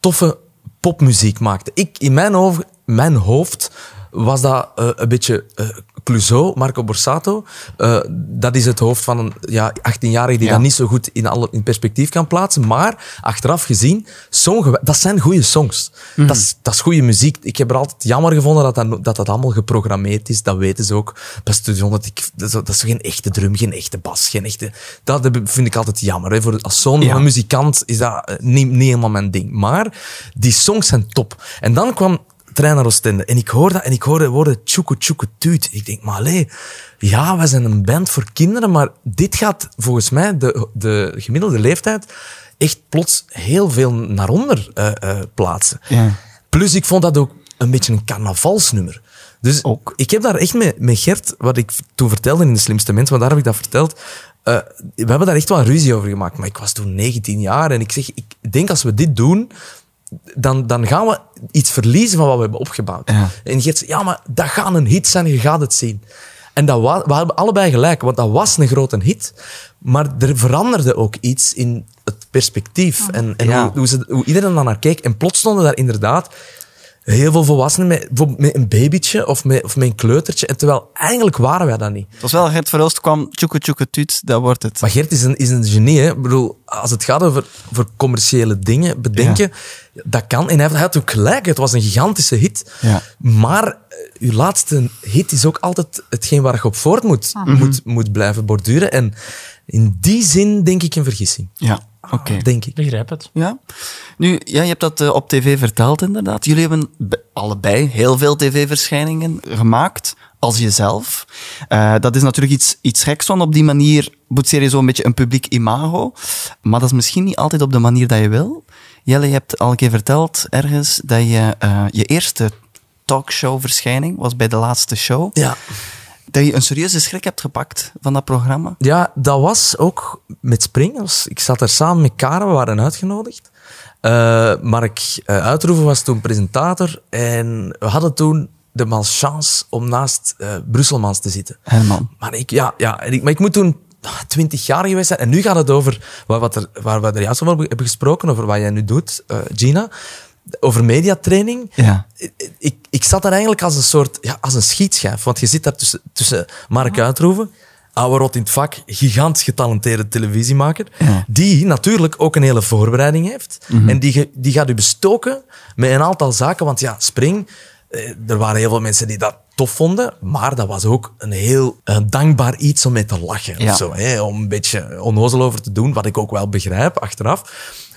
toffe popmuziek maakten. Ik, in mijn, hoofd, mijn hoofd was dat eh, een beetje eh Clouseau, Marco Borsato. Eh, dat is het hoofd van een ja, 18-jarige die Ja. dat niet zo goed in, alle, in perspectief kan plaatsen. Maar achteraf gezien, song, dat zijn goede songs. Dat, is, dat is goede muziek. Ik heb er altijd jammer gevonden dat dat, dat, dat allemaal geprogrammeerd is. Dat weten ze ook. Bij Studio 100, ik, dat, is, dat is geen echte drum, geen echte bas. Geen echte, dat vind ik altijd jammer. Hè. Voor, als zoon Ja. van een muzikant is dat eh, niet, niet helemaal mijn ding. Maar die songs zijn top. En dan kwam Trein naar Oostende. En ik hoor dat en ik hoor de woorden tjoeke tjoeke tuut. Ik denk, maar allee, ja, wij zijn een band voor kinderen, maar dit gaat volgens mij de, de gemiddelde leeftijd echt plots heel veel naar onder eh, eh, plaatsen. Ja. Plus, ik vond dat ook een beetje een carnavalsnummer. Dus Ook. ik heb daar echt met, met Gert, wat ik toen vertelde in De Slimste Mensen, want daar heb ik dat verteld. eh, we hebben daar echt wel een ruzie over gemaakt. Maar ik was toen 19 jaar en ik zeg, ik denk als we dit doen, dan, dan gaan we iets verliezen van wat we hebben opgebouwd. Ja. En Gert zei, ja, maar dat gaat een hit zijn, je gaat het zien. En dat wa- we hebben allebei gelijk, want dat was een grote hit. Maar er veranderde ook iets in het perspectief en, en Ja. hoe, hoe, ze, hoe iedereen dan naar keek. En plots stonden daar inderdaad heel veel volwassenen met, met een babytje of met, of met een kleutertje. En terwijl eigenlijk waren wij dat niet. Het was wel Gert Verhulst kwam, tjoeke tjoeke tuut, dat wordt het. Maar Gert is een, is een genie. Hè? Ik bedoel, als het gaat over, over commerciële dingen bedenken, dat kan. En hij had- hij had ook gelijk, het was een gigantische hit. Ja. Maar eh, uw laatste hit is ook altijd hetgeen waar je op voort moet, moet, moet blijven borduren. En in die zin denk ik een vergissing. Ja, oké. Denk ik. Begrijp het. Ja. Nu, ja, je hebt dat eh, op tv verteld inderdaad. Jullie hebben be- allebei heel veel tv-verschijningen gemaakt als jezelf. Eh, dat is natuurlijk iets, iets geks, want op die manier boetseer je zo'n beetje een publiek imago. Maar dat is misschien niet altijd op de manier dat je wil. Jelle, je hebt al een keer verteld ergens dat je eh, je eerste talkshow-verschijning was bij de laatste show. Ja. Dat je een serieuze schrik hebt gepakt van dat programma. Ja, dat was ook met Spring. Dus Ik zat er samen met Karen, we waren uitgenodigd. Eh Mark uh, Uitroeven was toen presentator. En we hadden toen de malchance om naast eh Brusselmans te zitten. Herman. Maar ik, ja, ja, en ik, maar ik moet toen twintig jaar geweest zijn. En nu gaat het over waar, wat er, waar we er juist over hebben gesproken, over wat jij nu doet, eh, Gina. Over mediatraining. Ja. Ik, ik zat daar eigenlijk als een soort, ja, als een schietschijf. Want je zit daar tussen, tussen Mark Uitroeven, oude rot in het vak, gigantisch getalenteerde televisiemaker, Ja. die natuurlijk ook een hele voorbereiding heeft. En die, die gaat u bestoken met een aantal zaken. Want ja, Spring, eh, er waren heel veel mensen die dat tof vonden, maar dat was ook een heel eh, dankbaar iets om mee te lachen. Ja. Of zo, hè, om een beetje onnozel over te doen, wat ik ook wel begrijp achteraf.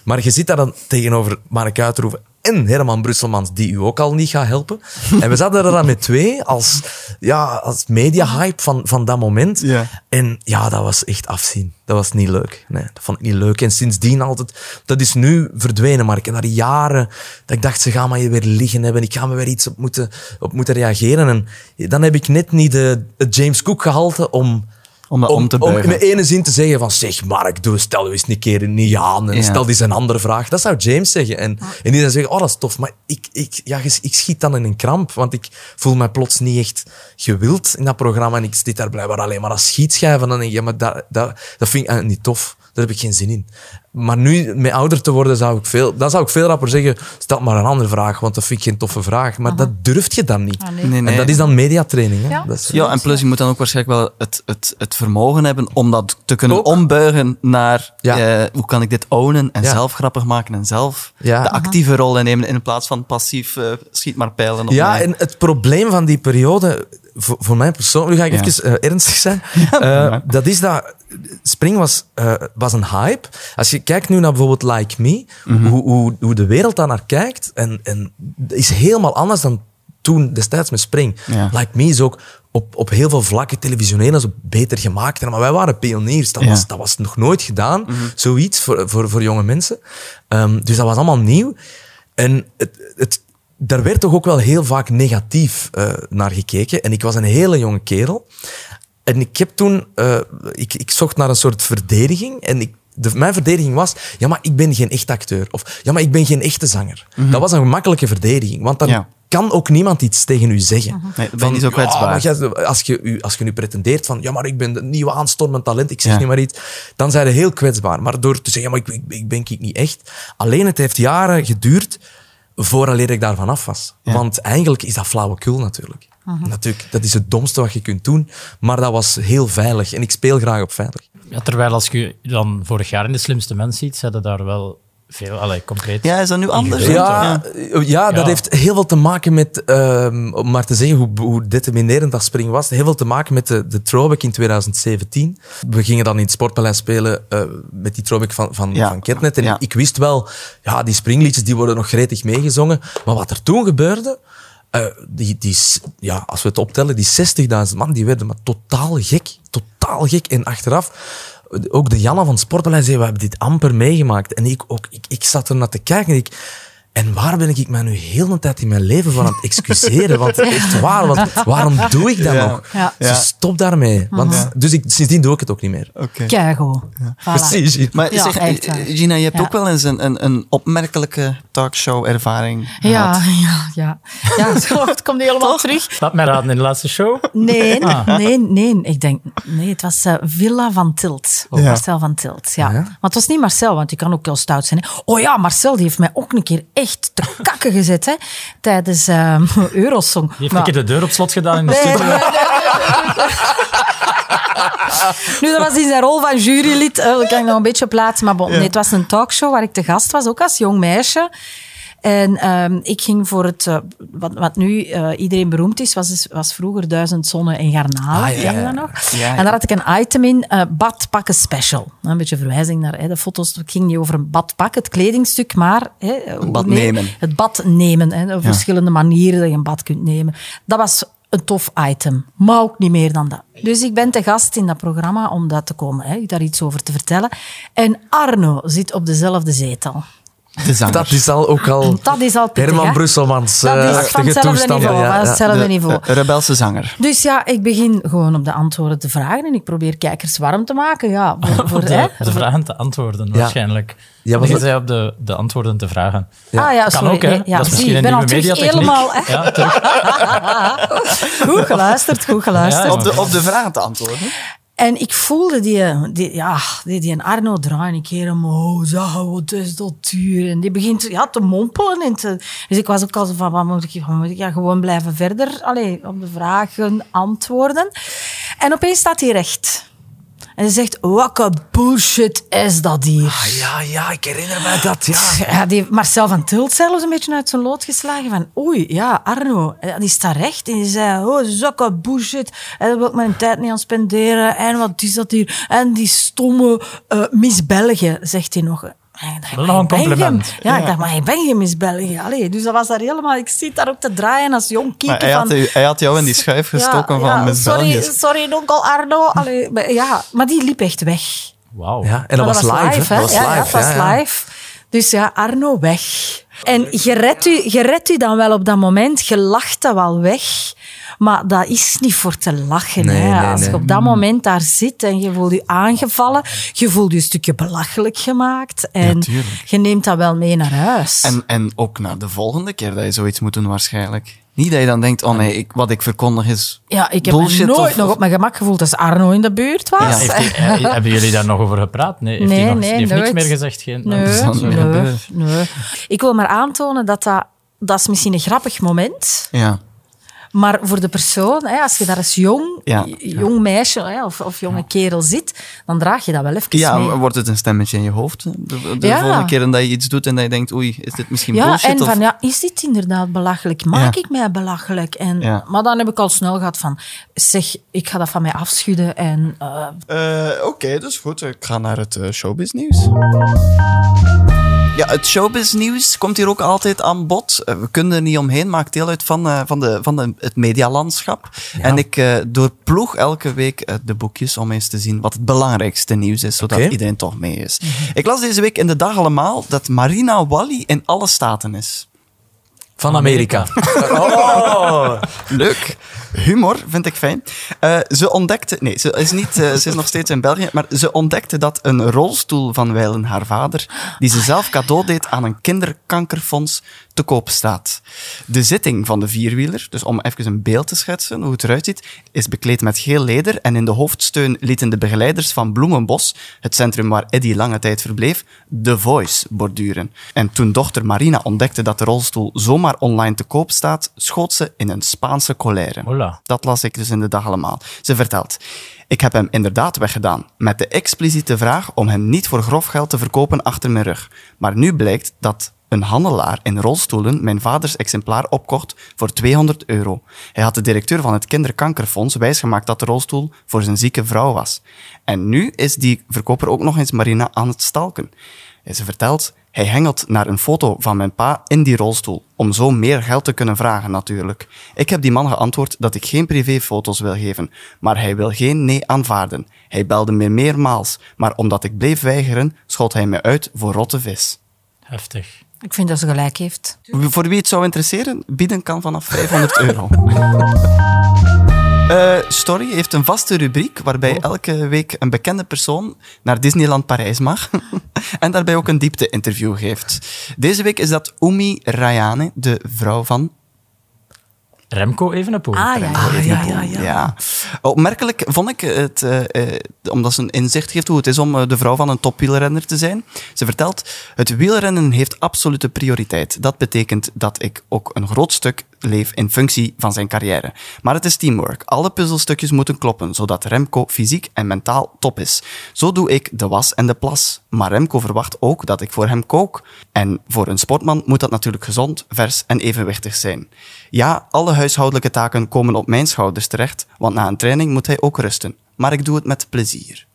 Maar je zit daar dan tegenover Mark Uitroeven en Herman Brusselmans, die u ook al niet gaat helpen. En we zaten er dan met twee als, ja, als media-hype van, van dat moment. Ja. En ja, dat was echt afzien. Dat was niet leuk. Nee, dat vond ik niet leuk. En sindsdien altijd... Dat is nu verdwenen, maar ik heb daar jaren... Dat ik dacht, ze gaan maar je weer liggen hebben. Ik ga me weer iets op moeten, op moeten reageren. En dan heb ik net niet de, het James Cook gehalte om... Om dat om te om in ene zin te zeggen van, zeg Mark, doe, stel u eens een keer niet aan en Ja. stel eens een andere vraag. Dat zou James zeggen. En, en die dan zeggen, oh, dat is tof. Maar ik, ik, ja, ik schiet dan in een kramp, want ik voel me plots niet echt gewild in dat programma en ik zit daar blijkbaar alleen maar als schietschijf. En dan denk ik, ja, maar dat, dat, dat vind ik eigenlijk niet tof. Daar heb ik geen zin in. Maar nu, met ouder te worden, zou ik veel, dan zou ik veel rapper zeggen, stel maar een andere vraag, want dat vind ik geen toffe vraag. Maar dat durft je dan niet. Ah, nee. Nee, nee. En dat is dan mediatraining. Hè? Ja. Dat is, Ja, en plus je moet dan ook waarschijnlijk wel het, het, het vermogen hebben om dat te kunnen Ook. ombuigen naar Ja. eh, hoe kan ik dit ownen en Ja. zelf grappig maken en zelf Ja. de actieve rol innemen in plaats van passief eh, schiet maar pijlen op Ja, mij. en het probleem van die periode, voor, voor mij persoonlijk, nu ga ik Ja. even eh, ernstig zijn. Eh, dat is dat Spring was, eh, was een hype. Als je kijkt nu naar bijvoorbeeld Like Me, Mhm. hoe, hoe, hoe de wereld daar naar kijkt, en, en is helemaal anders dan toen destijds met Spring. Ja. Like Me is ook op, op heel veel vlakken televisioneel zo beter gemaakt. Maar wij waren pioniers. Dat, Ja. Mhm. was, dat was nog nooit gedaan, zoiets, voor, voor, voor jonge mensen. Ehm, dus dat was allemaal nieuw. En het, het, daar werd toch ook wel heel vaak negatief eh, naar gekeken. En ik was een hele jonge kerel. En ik heb toen... eh, ik, ik zocht naar een soort verdediging. En ik, de, mijn verdediging was... Ja, maar ik ben geen echt acteur. Of ja, maar ik ben geen echte zanger. Dat was een gemakkelijke verdediging. Want dan Mhm. Ja. kan ook niemand iets tegen u zeggen. Nee, dan ben je niet zo ja, kwetsbaar. maar als, je, als je nu pretendeert van... Ja, maar ik ben de nieuwe aanstormend talent. Ik zeg Ja. niet maar iets. Dan zijn je heel kwetsbaar. Maar door te zeggen... Ja, maar ik, ik, ik ben ik niet echt. Alleen het heeft jaren geduurd vooraleer ik daarvan af was. Ja. Want eigenlijk is dat flauwekul natuurlijk. Natuurlijk, dat is het domste wat je kunt doen. Maar dat was heel veilig. En ik speel graag op veilig. Ja, terwijl als je dan vorig jaar in De Slimste Mens ziet, zeiden daar wel veel, allee, concreet. Ja, is dat nu anders? Ja, ja, ja, dat Ja. heeft heel veel te maken met, ehm, om maar te zeggen hoe, hoe determinerend dat spring was, heel veel te maken met de, de throwback in 2017. We gingen dan in het Sportpaleis spelen eh, met die throwback van, van, Ja. van Ketnet. En Ja. ik wist wel, ja, die springliedjes die worden nog gretig meegezongen. Maar wat er toen gebeurde, eh, die, die, ja, als we het optellen, die 60.000 man, die werden maar totaal gek. Totaal gek. En achteraf, ook de Janne van het Sportpaleis zei, we hebben dit amper meegemaakt. En ik ook, ik, ik zat er naar te kijken en ik... En waar ben ik mij nu heel de tijd in mijn leven van aan het excuseren? Want echt waar, want waarom doe ik dat Ja. nog? Ja. Dus Ja. stop daarmee. Want, Dus ik, sindsdien doe ik het ook niet meer. Oké. Keigoed. Voilà. Precies. Maar Ja, zeg, echt waar. Gina, je hebt Ja. ook wel eens een, een, een opmerkelijke talkshow-ervaring Ja, gehad. ja, ja. Ja, zo, het komt niet helemaal terug. Laat mij raden in de laatste show. Nee, Ah. nee, nee. Ik denk, nee, het was eh, Villa van Tilt. Ja. Marcel van Tilt, ja. Ja? Maar het was niet Marcel, want die kan ook heel stout zijn. Hè. Oh ja, Marcel die heeft mij ook een keer echt te kakken gezet, hè. Tijdens eh, Eurosong. Die heeft Maar- een keer de deur op slot gedaan in de Nee, studio. nee, nee, nee. Nu, dat was in zijn rol van jurylid. eh, dat kan ik nog een beetje plaatsen. Maar bon, nee, het was een talkshow waar ik te gast was, ook als jong meisje. En ehm, ik ging voor het, eh, wat, wat nu eh, iedereen beroemd is, was, was vroeger Duizend Zonnen en Garnalen. Ah, ja, nog? Ja, En daar had ik een item in, eh badpakken special. Een beetje verwijzing naar hè, de foto's. Het ging niet over een badpak, het kledingstuk, maar... Hè, bad nemen. Het bad nemen. Hè, verschillende manieren dat je een bad kunt nemen. Dat was een tof item, maar ook niet meer dan dat. Dus ik ben te gast in dat programma om dat te komen, hè, daar iets over te vertellen. En Arno zit op dezelfde zetel. Dat is al ook al Dat is al pittig, Herman hè? Brusselmans Dat eh, is van achtige hetzelfde toestanden. niveau. Ja, van ja. hetzelfde de, niveau. de rebelse zanger. Dus ja, ik begin gewoon op de antwoorden te vragen en ik probeer kijkers warm te maken. Ja, voor? De, de vragen te antwoorden, waarschijnlijk. Ja, was zei op de, de antwoorden te vragen. Ah ja, Kan sorry. ook, hè? Ja, dat is zie, misschien ik ben al terug mediatechniek. helemaal... Hè? Ja, terug. Goed geluisterd, goed geluisterd. Ja, Op de, op de vragen te antwoorden. En ik voelde die, die, ja, die, die Arno draaien een keer omhoog. Zo, wat is dat duur? En die begint ja, te mompelen. En te, dus ik was ook al zo van, wat moet ik, wat moet ik ja, gewoon blijven verder allee, op de vragen antwoorden. En opeens staat hij recht. En hij zegt, welke bullshit is dat hier? Ah, ja, ja, ik herinner mij dat. Ja. Ja, die heeft Marcel van Tilt zelfs een beetje uit zijn lood geslagen. Van, oei, ja, Arno, eh, die staat recht. En die zei, oh, zulke bullshit. En daar wil ik mijn tijd niet aan spenderen. En wat is dat hier? En die stomme eh Miss België, zegt hij nog. Wel maar nog een ik ben compliment. geen- Ja, ik dacht, maar ik ben geen Miss België. Allee, dus dat was daar helemaal... Ik zit daar ook te draaien als jong Maar kieken hij, had, van... hij had jou in die schuif gestoken van Miss sorry, België. sorry, onkel Arno. Allee, maar, ja, maar die liep echt weg. Wauw. Ja, en dat Maar was live. hè? hè? Dat was ja, live. ja, dat was ja, ja. live. Dus ja, Arno weg. En je redt, u, je redt u dan wel op dat moment, je lacht dat wel weg. Maar dat is niet voor te lachen. Nee, hè. nee, Als je op dat moment daar zit en je voelt je aangevallen, je voelt je een stukje belachelijk gemaakt. En je neemt dat wel mee naar huis. En, en ook naar de volgende keer dat je zoiets moet doen waarschijnlijk. Niet dat je dan denkt, oh nee, ik, wat ik verkondig is ja, ik heb bullshit me nooit of- nog op mijn gemak gevoeld als Arno in de buurt was. Ja. Heeft hij- eh, hebben jullie daar nog over gepraat? Nee, heeft Nee, hij nog, nee, niks meer gezegd? Geen, Nee, nee. Ik wil maar aantonen dat dat, dat is misschien een grappig moment Ja. Maar voor de persoon, hè, als je daar als jong, Ja. jong meisje hè, of, of jonge kerel zit, dan draag je dat wel even Ja, mee. wordt het een stemmetje in je hoofd? De, de Ja. volgende keer dat je iets doet en dat je denkt, oei, is dit misschien Ja, bullshit? en of... van, ja, is dit inderdaad belachelijk? Maak Ja. ik mij belachelijk? En, Ja. Maar dan heb ik al snel gehad van, zeg, ik ga dat van mij afschudden en eh, Eh, Oké, dus goed. Ik ga naar het eh, showbiz-nieuws. Ja, het showbiz-nieuws komt hier ook altijd aan bod. Eh, we kunnen er niet omheen, maakt deel uit van, eh, van, de, van de, het medialandschap. En ik eh, doorploeg elke week de boekjes om eens te zien wat het belangrijkste nieuws is, zodat iedereen toch mee is. Ik las deze week in de dag allemaal dat Marina Wally in alle staten is. Van Amerika. Leuk. Humor vind ik fijn. Eh, ze ontdekte, nee, ze is, niet, eh, ze is nog steeds in België, maar ze ontdekte dat een rolstoel van wijlen haar vader, die ze zelf cadeau deed aan een kinderkankerfonds, te koop staat. De zitting van de vierwieler, dus om even een beeld te schetsen hoe het eruit ziet, is bekleed met geel leder en in de hoofdsteun lieten de begeleiders van Bloemenbos, het centrum waar Eddie lange tijd verbleef, The Voice borduren. En toen dochter Marina ontdekte dat de rolstoel zomaar online te koop staat, schoot ze in een Spaanse colère. Hola. Dat las ik dus in de dag allemaal. Ze vertelt. Ik heb hem inderdaad weggedaan, met de expliciete vraag om hem niet voor grof geld te verkopen achter mijn rug. Maar nu blijkt dat een handelaar in rolstoelen mijn vaders exemplaar opkocht voor 200 euro. Hij had de directeur van het kinderkankerfonds wijsgemaakt dat de rolstoel voor zijn zieke vrouw was. En nu is die verkoper ook nog eens Marina aan het stalken. Ze vertelt, hij hengelt naar een foto van mijn pa in die rolstoel, om zo meer geld te kunnen vragen natuurlijk. Ik heb die man geantwoord dat ik geen privéfoto's wil geven, maar hij wil geen nee aanvaarden. Hij belde me meermaals, maar omdat ik bleef weigeren, schot hij me uit voor rotte vis. Heftig. Ik vind dat ze gelijk heeft. Voor wie het zou interesseren, bieden kan vanaf 500 euro. Eh, Story heeft een vaste rubriek waarbij elke week een bekende persoon naar Disneyland Parijs mag en daarbij ook een diepte-interview geeft. Deze week is dat Umi Rayane, de vrouw van Remco Evenepoel. Ah ja, ja, ja, ja, ja. Ja. Opmerkelijk vond ik het, eh, eh, omdat ze een inzicht geeft hoe het is om eh, de vrouw van een topwielrenner te zijn. Ze vertelt, het wielrennen heeft absolute prioriteit. Dat betekent dat ik ook een groot stuk leef in functie van zijn carrière. Maar het is teamwork. Alle puzzelstukjes moeten kloppen, zodat Remco fysiek en mentaal top is. Zo doe ik de was en de plas. Maar Remco verwacht ook dat ik voor hem kook. En voor een sportman moet dat natuurlijk gezond, vers en evenwichtig zijn. Ja, alle huishoudelijke taken komen op mijn schouders terecht, want na een training moet hij ook rusten. Maar ik doe het met plezier.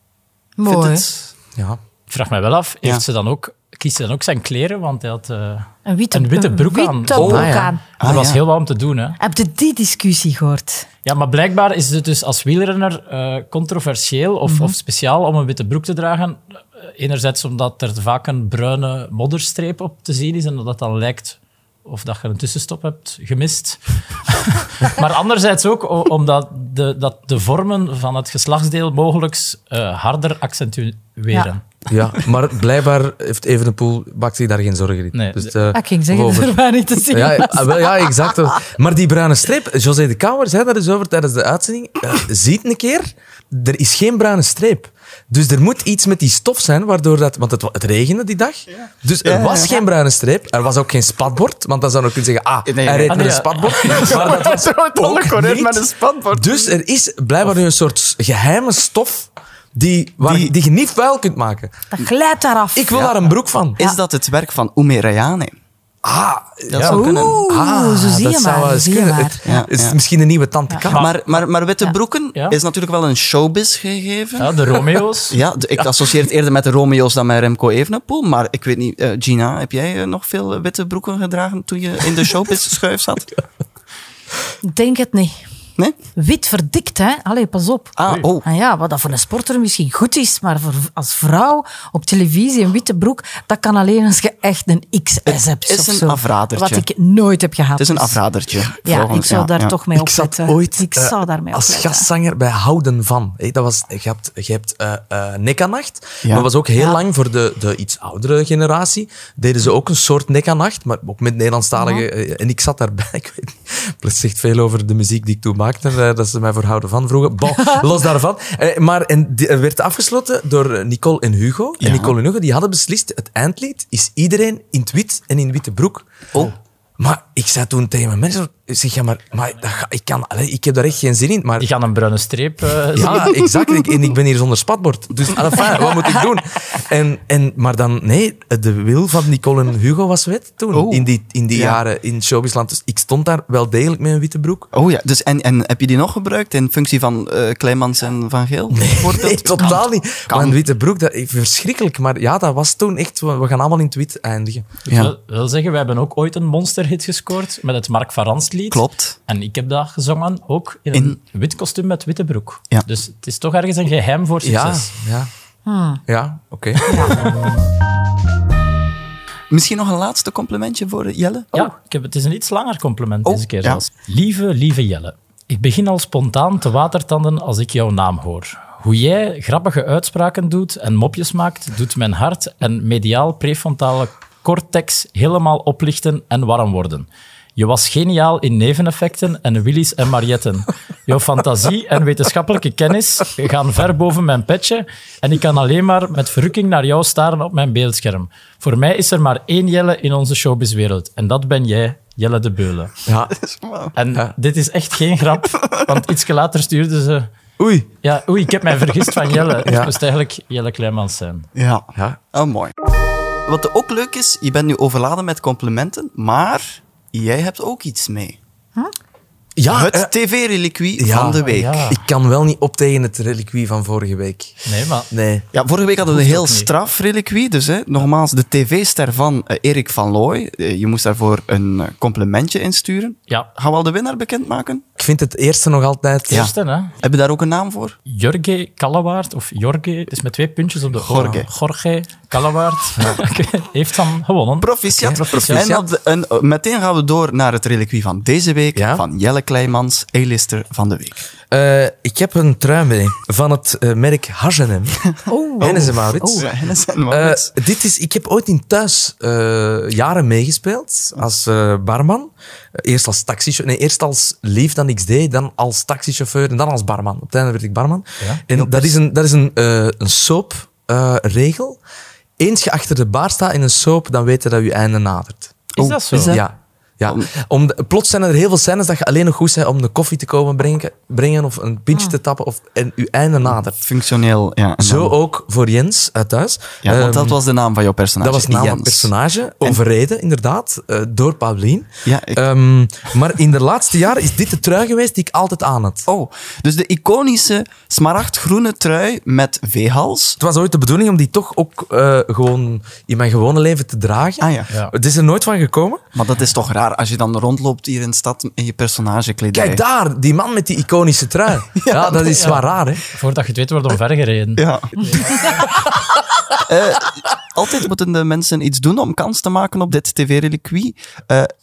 Mooi. het- Ja. Ik vraag mij wel af, Ja. heeft ze dan ook, kiest ze dan ook zijn kleren? Want hij had eh, Een witte, een witte broek aan. witte Oh, broek ah, ja. was ja. heel wat om te doen, hè? Heb je die discussie gehoord? Ja, maar blijkbaar is het dus als wielrenner eh, controversieel of, Mhm. of speciaal om een witte broek te dragen. Eh, Enerzijds omdat er vaak een bruine modderstreep op te zien is en dat dat dan lijkt of dat je een tussenstop hebt gemist. maar anderzijds ook omdat de, dat de vormen van het geslachtsdeel mogelijk harder accentueren. Ja, maar blijkbaar heeft Evenepoel, maakt zich daar geen zorgen in. Nee. Dus, eh, Ik ging zeggen, over- er waren niet te zien. Ja, ja, wel, ja, exact. Maar die bruine streep, José de Kouwer zei daar eens over tijdens de uitzending. Eh, ziet een keer, er is geen bruine streep. Dus er moet iets met die stof zijn, waardoor dat... Want het, het regende die dag. Dus er Ja, ja, was ja. geen bruine streep. Er was ook geen spatbord. Want dan zou je kunnen zeggen, ah, Nee, hij reed Ah, met nee, een ja. spatbord. Maar dat was ook niet. spatbord. Dus er is blijkbaar nu een soort geheime stof die, waar, Die- die, je niet vuil kunt maken. Dat glijdt daar af. Ik wil daar een broek van. Is dat het werk van Umi Rayane? Ah, Dat zou kunnen. Oeh, ah, zo zie dat je zou wel maar. eens Zie je kunnen. maar. Ja, is ja. misschien een nieuwe tante Kat. Maar, maar, maar witte broeken Ja. is natuurlijk wel een showbiz gegeven. Ja, de Romeo's. Ja, de- ik associeer het eerder met de Romeo's dan met Remco Evenepoel. Maar ik weet niet, eh, Gina, heb jij eh, nog veel witte broeken gedragen toen je in de showbiz-schuif zat? Ik Denk het niet. Nee? Wit verdikt, hè? Allee, pas op. Ah, oh. Ah ja, wat dat voor een sporter misschien goed is, maar voor, als vrouw op televisie een witte broek, dat kan alleen als je echt een XS hebt. is of een zo. afradertje. Wat ik nooit heb gehad. Het is een dus- afradertje. Ja, ik zou daar ja. toch mee Ik zat opletten. ooit ik eh, zou daarmee als opletten. gastzanger bij Houden van. Dat was, je hebt, je hebt eh eh, Nekanacht. Ja. Dat was ook heel Ja. lang voor de, de iets oudere generatie. Deden ze ook een soort Nekanacht, maar ook met Nederlandstalige. En ik zat daarbij. Ik weet niet. Dat zegt veel over de muziek die ik toen maakte. dat ze mij voor Houden van vroegen. Bon, los daarvan. Eh, Maar en, die, werd afgesloten door Nicole en Hugo. Ja. En Nicole en Hugo die hadden beslist: het eindlied is iedereen in het wit en in witte broek. Oh. Maar ik zei toen tegen mijn mensen, zeg, ja, maar, maar dat ga- ik, kan, allee, ik heb daar echt geen zin in. Maar Die gaan een bruine streep eh, ja, exact. Ik, en ik ben hier zonder spatbord. Dus enfin, wat moet ik doen? En, en, maar dan, nee, de wil van Nicole en Hugo was wet toen. Oh. In die, in die Ja. jaren in showbizland. Dus ik stond daar wel degelijk met een witte broek. Oh ja, dus en, en heb je die nog gebruikt in functie van eh Kleimans en Van Geel? Nee, totaal niet. Kan. Maar een witte broek, dat, verschrikkelijk. Maar ja, dat was toen echt... We we gaan allemaal in het wit eindigen. Ik wil, wil zeggen, we hebben ook ooit een monsterhit gescoord met het Mark van Ranst lied. Klopt. En ik heb dat gezongen, ook in In- een wit kostuum met witte broek. Ja. Dus het is toch ergens een geheim voor Ja, succes. ja. Ja, oké. Misschien nog een laatste complimentje voor Jelle? Ja, ik heb, het is een iets langer compliment Oh, deze keer ja. Lieve, lieve Jelle. Ik begin al spontaan te watertanden als ik jouw naam hoor. Hoe jij grappige uitspraken doet en mopjes maakt, doet mijn hart en mediaal prefrontale cortex helemaal oplichten en warm worden. Je was geniaal in neveneffecten en Willys en Marietten. Jouw fantasie en wetenschappelijke kennis gaan ver boven mijn petje en ik kan alleen maar met verrukking naar jou staren op mijn beeldscherm. Voor mij is er maar één Jelle in onze showbizwereld en dat ben jij, Jelle de Beulen. Ja. En dit is echt geen grap, want iets later stuurde ze... Oei. Ja, oei, ik heb mij vergist van Jelle. Het Ja. moest eigenlijk Jelle Kleimans zijn. Ja. Ja. Oh, mooi. Wat ook leuk is, je bent nu overladen met complimenten, maar jij hebt ook iets mee. Ja, het eh, tv-reliquie ja, van de week. ja. Ja. ik kan wel niet op tegen het reliquie van vorige week. Nee, maar... Nee. vorige week hadden we een heel straf reliquie. Dus hè, nogmaals, de tv-ster van eh, Erik van Looy. Eh, je moest daarvoor een complimentje insturen. Ja, Gaan we al de winnaar bekendmaken? Ik vind het eerste nog altijd... Ja. eerste, hè. Heb je daar ook een naam voor? Jorge Kallewaard, of Jorge, het is met twee puntjes op de. Jorge. Jorge Kallewaard heeft dan gewonnen. Proficiat. Proficiat. En op de- en, eh, meteen gaan we door naar het reliquie van deze week. Ja. Van Jelle Kleimans, A-lister van de week. Eh, ik heb een trui mee van het eh, merk H&M. Oh, Hennes en Maurits. Oh, Hennis en Eh, Maurits. dit is, ik heb ooit in thuis eh, jaren meegespeeld als barman. Eerst als taxichauffeur, nee, eerst als lief, dan XD, dan als taxichauffeur en dan als barman. Op het einde werd ik barman. En dat is een, dat is een, eh een soapregel. Eens je achter de bar staat in een soap, dan weet je dat je einde nadert. Is dat zo? is dat- Ja. Ja, om de- plots zijn er heel veel scènes dat je alleen nog goed bent om de koffie te komen brengen, brengen of een pintje te tappen of, en je einde nadert. Functioneel, ja. Zo ook voor Jens uit thuis. Ja, want Ehm, dat was de naam van jouw personage. dat was de naam van het personage. Overreden, inderdaad, eh, door Paulien. Ja, ik- Ehm, maar in de laatste jaren is dit de trui geweest die ik altijd aan had. Oh, dus de iconische smaragdgroene trui met V-hals. Het was ooit de bedoeling om die toch ook eh, gewoon in mijn gewone leven te dragen. Ah ja. Ja. Het is er nooit van gekomen. Maar dat is toch raar als je dan rondloopt hier in de stad in je personagekledij. Kijk daar, die man met die iconische trui. ja, dat is ja. wel raar, hè? Voordat je het weet, wordt omvergereden. Ja. Eh, altijd moeten de mensen iets doen om kans te maken op dit tv-reliquie.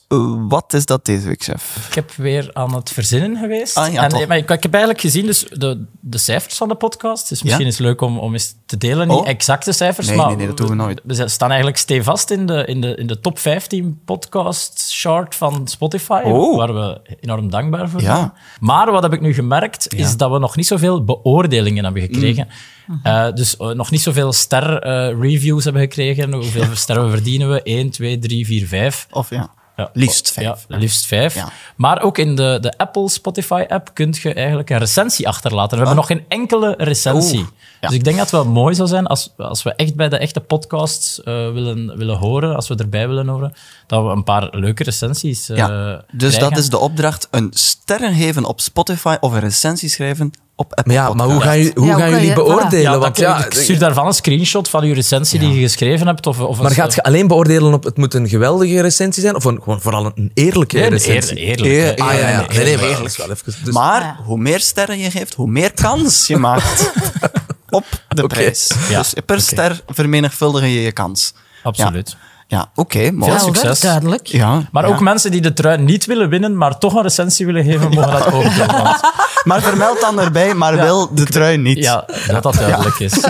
Eh, wat is dat deze week, chef? Ik heb weer aan het verzinnen geweest. Ah, ja, en, toch. maar ik, ik heb eigenlijk gezien dus de, de cijfers van de podcast. Dus misschien Ja? is het leuk om, om eens te delen. Niet Oh. exacte cijfers, Nee, maar nee, nee, dat doen we nooit. We staan eigenlijk stevast in de, in de, in de top 15 podcast chart van Spotify, Oh. waar we enorm dankbaar voor Ja. zijn. Maar wat heb ik nu gemerkt, is dat we nog niet zoveel beoordelingen hebben gekregen. Mm. Eh, dus eh, nog niet zoveel ster-reviews hebben gekregen. Hoeveel sterren verdienen we? 1, 2, 3, 4, 5. Of ja, Ja, liefst vijf. Ja, liefst vijf. Ja. Maar ook in de, de Apple Spotify-app kun je eigenlijk een recensie achterlaten. We hebben nog geen enkele recensie. Oeh. Dus ik denk dat het wel mooi zou zijn als, als we echt bij de echte podcasts eh, willen, willen horen, als we erbij willen horen, dat we een paar leuke recensies ja. Dus krijgen. dat is de opdracht: een sterren geven op Spotify of een recensie schrijven op Apple Maar ja, maar hoe gaan, jullie- hoe Ja, gaan jullie beoordelen? Ja, Want ja, ik stuur daarvan een screenshot van je recensie die je geschreven hebt. Of, of maar gaat je alleen beoordelen op het moet een geweldige recensie zijn? Of een, gewoon vooral een eerlijke Nee, recensie? eer- eerlijk. Eer- hè. Ah ja, ja. Nee, Nee, maar eerlijk. wel even... Dus, Maar hoe meer sterren je geeft, hoe meer kans je maakt op de prijs. Ja. Dus per ster vermenigvuldig je je kans. Absoluut. Ja, oké, mooi. Veel succes. duidelijk. Ja, Maar ja. ook mensen die de trui niet willen winnen, maar toch een recensie willen geven, mogen dat ook doen. want- Maar vermeld dan erbij, maar wel de trui niet. Ja, dat dat duidelijk is.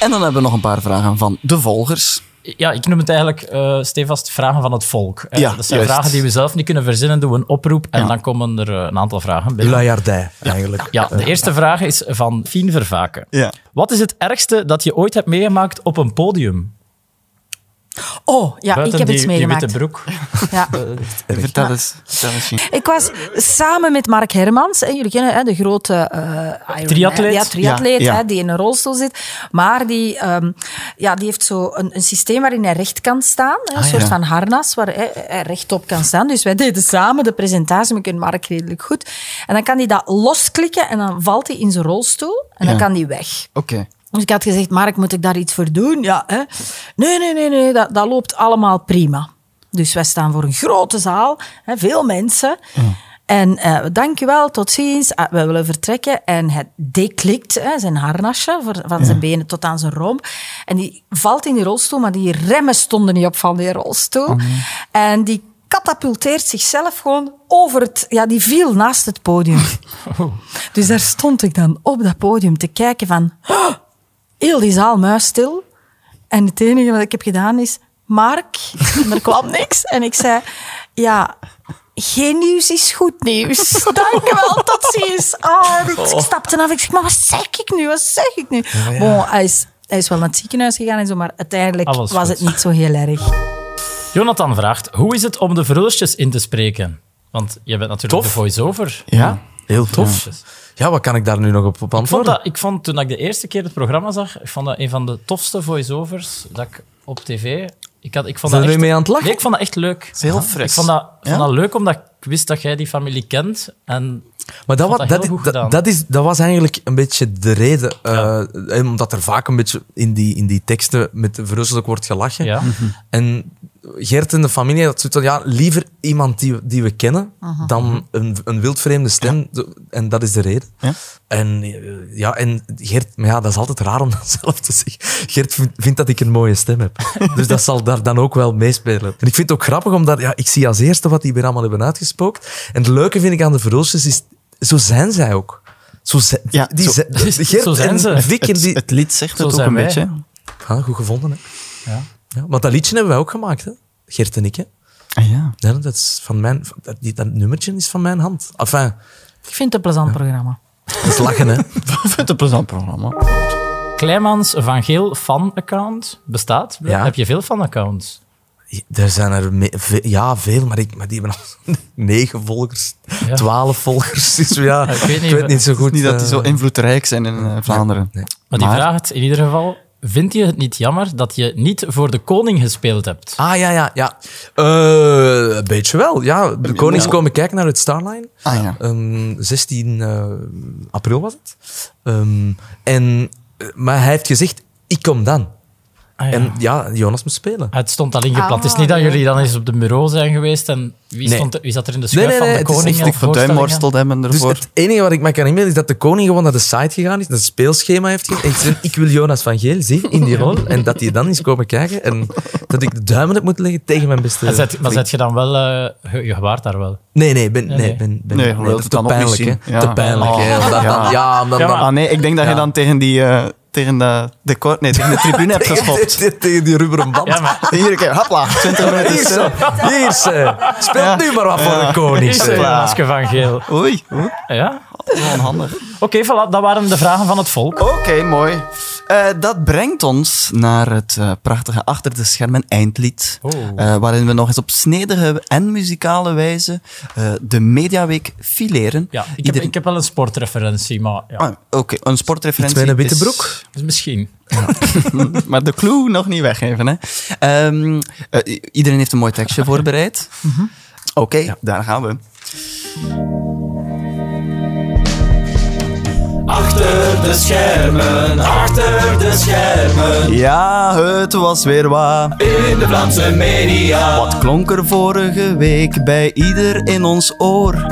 En dan hebben we nog een paar vragen van de volgers. Ja, ik noem het eigenlijk, eh stevast, vragen van het volk. Eh, Ja, dat zijn juist. vragen die we zelf niet kunnen verzinnen. Doen we een oproep en Ja. dan komen er eh, een aantal vragen binnen. Eigenlijk. Ja, de eerste vraag is van Fien Vervaken. Ja. Wat is het ergste dat je ooit hebt meegemaakt op een podium? Oh, ja, Buiten ik heb die, iets die meegemaakt. witte broek. Ja. Vertel eens. Vertel eens. Ik was samen met Mark Hermans, hè, jullie kennen hè, de grote eh, Triatleet. Ja, triatleet, Ja, ja. Hè, die in een rolstoel zit. Maar die, ehm, ja, die heeft zo een, een systeem waarin hij recht kan staan. Hè, een Ah, soort ja. van harnas waar hij, hij rechtop kan staan. Dus wij deden samen de presentatie, we kennen Mark redelijk goed. En dan kan hij dat losklikken en dan valt hij in zijn rolstoel en dan kan hij weg. Oké. Dus ik had gezegd, Mark, moet ik daar iets voor doen? Ja, hè? Nee, nee, nee, nee, dat, dat loopt allemaal prima. Dus wij staan voor een grote zaal, hè, veel mensen. En eh dankjewel, tot ziens. Ah, we willen vertrekken. En hij deklikt hè, zijn harnasje voor, van zijn benen tot aan zijn romp. En die valt in die rolstoel, maar die remmen stonden niet op van die rolstoel. En die katapulteert zichzelf gewoon over het... Ja, die viel naast het podium. Dus daar stond ik dan op dat podium te kijken van... "Oh, heel die zaal muisstil. En het enige wat ik heb gedaan is... Mark, er kwam niks. En ik zei... Ja, geen nieuws is goed nieuws. Dankjewel, tot ziens. Oh, en ik, stapte af. Ik zeg, maar wat zeg ik nu? Wat zeg ik nu? Bon, hij is, hij is wel naar het ziekenhuis gegaan en zo, maar uiteindelijk Alles was goed. het niet zo heel erg. Jonathan vraagt, hoe is het om de verhulstjes in te spreken? Want je bent natuurlijk Tof. de voice-over. Ja. Heel tof. Ja, wat kan ik daar nu nog op, op Ik vond, antwoorden? dat, ik vond, toen ik de eerste keer het programma zag, ik vond dat een van de tofste voice-overs dat ik op tv... Ik, had, ik vond Zijn dat echt, mee aan het lachen? Nee, ik vond dat echt leuk. is heel fris. Ik vond dat, vond Ja? dat leuk omdat ik wist dat jij die familie kent. En Maar dat, vond wa- dat is- is, dat was eigenlijk een beetje de reden. eh, eh, omdat er vaak een beetje in die, in die teksten met verrusselijk wordt gelachen. ja, En Gert en de familie, dat van, ja, liever iemand die, die we kennen dan een, een wildvreemde stem. En dat is de reden. Ja. En eh, ja, en Gert, maar ja, dat is altijd raar om dat zelf te zeggen. Gert vindt, vindt dat ik een mooie stem heb. Dus dat zal daar dan ook wel meespelen. En ik vind het ook grappig, omdat ja, ik zie als eerste wat die weer allemaal hebben uitgespookt. En het leuke vind ik aan de Verhulstjes is, zo zijn zij ook. Zo zijn, Ja, die, zo- Gert Zo zijn en ze. Vic, en Het, die, het lied zegt het ook een wij. beetje. Ah, goed gevonden, hè. ja. Ja, want dat liedje hebben wij ook gemaakt, hè. Gert en ik, hè. Ah, ja. Ja, dat, is van mijn, dat, die- dat nummertje is van mijn hand. Enfin, Ik vind het een plezant programma. dat is lachen, hè. Ik vind het een plezant programma. Kleimans Van Geel fan-account bestaat. Ja. Heb je veel fan-accounts? Er zijn er me- ve- ja, veel, maar, ik, maar die hebben al negen volgers, Ja. twaalf volgers. Dus ja, Ik weet niet- niet zo goed. Niet dat die zo eh, invloedrijk zijn in eh, Vlaanderen. nee. Maar die Maar- vraagt in ieder geval: Vind je het niet jammer dat je niet voor de koning gespeeld hebt? Ah, ja, ja, ja. Eh, een beetje wel, ja. De konings wel. komen kijken naar het Starline. Ah ja. Ehm, 16 eh, april was het. Ehm, en, eh, maar hij heeft gezegd, ik kom dan. Ah, ja. En ja, Jonas moet spelen. Het stond al ingepland. het is Ah, niet dat jullie dan eens op de bureau zijn geweest en wie, Nee. stond er, wie zat er in de schuif Nee, nee, van nee, de het is koning? verduimworsteld hebben Dus ervoor. het enige wat ik me kan herinneren is dat de koning gewoon naar de site gegaan is, dat het speelschema heeft gegeven. En gezegd, ik wil Jonas van Geel zien in die rol. En dat hij dan is komen kijken. En dat ik de duimen heb moeten leggen tegen mijn beste zet- maar zet je dan wel... eh, je, je gewaart daar wel. Nee, nee, ben, nee, nee. ben, ben, Nee, dat het is dan te pijnlijk. Ja. Te pijnlijk, Oh. Omdat Ja. dan, ja, omdat Ja, dan... Ah nee, ik denk dat je dan tegen die... eh, tegen de, decor, nee, tegen de tribune hebt geschopt. tegen die rubberen band. Ja, maar Hier, kijk, hopla, 20 minuten. Hier, stil. zo. Hier, zo. Speelt Ja. nu maar wat voor Ja. de koning. hier Jonaske van Geel. Oei, wel onhandig. Oké, voilà, dat waren de vragen van het volk. Oké, mooi. Eh, dat brengt ons naar het eh, prachtige achter de schermen eindlied. Oh. Eh, waarin we nog eens op snedige en muzikale wijze eh, de Mediaweek fileren. Ja, ik heb, ik heb wel een sportreferentie, maar ja, Ah, Oké, een sportreferentie. Iets een witte is- broek? dus misschien. maar de clue nog niet weggeven. Hè. Ehm, eh, iedereen heeft een mooi tekstje voorbereid. Oké, daar gaan we. Achter de schermen, achter de schermen. Ja, het was weer waar. In de Vlaamse media. Wat klonk er vorige week bij ieder in ons oor?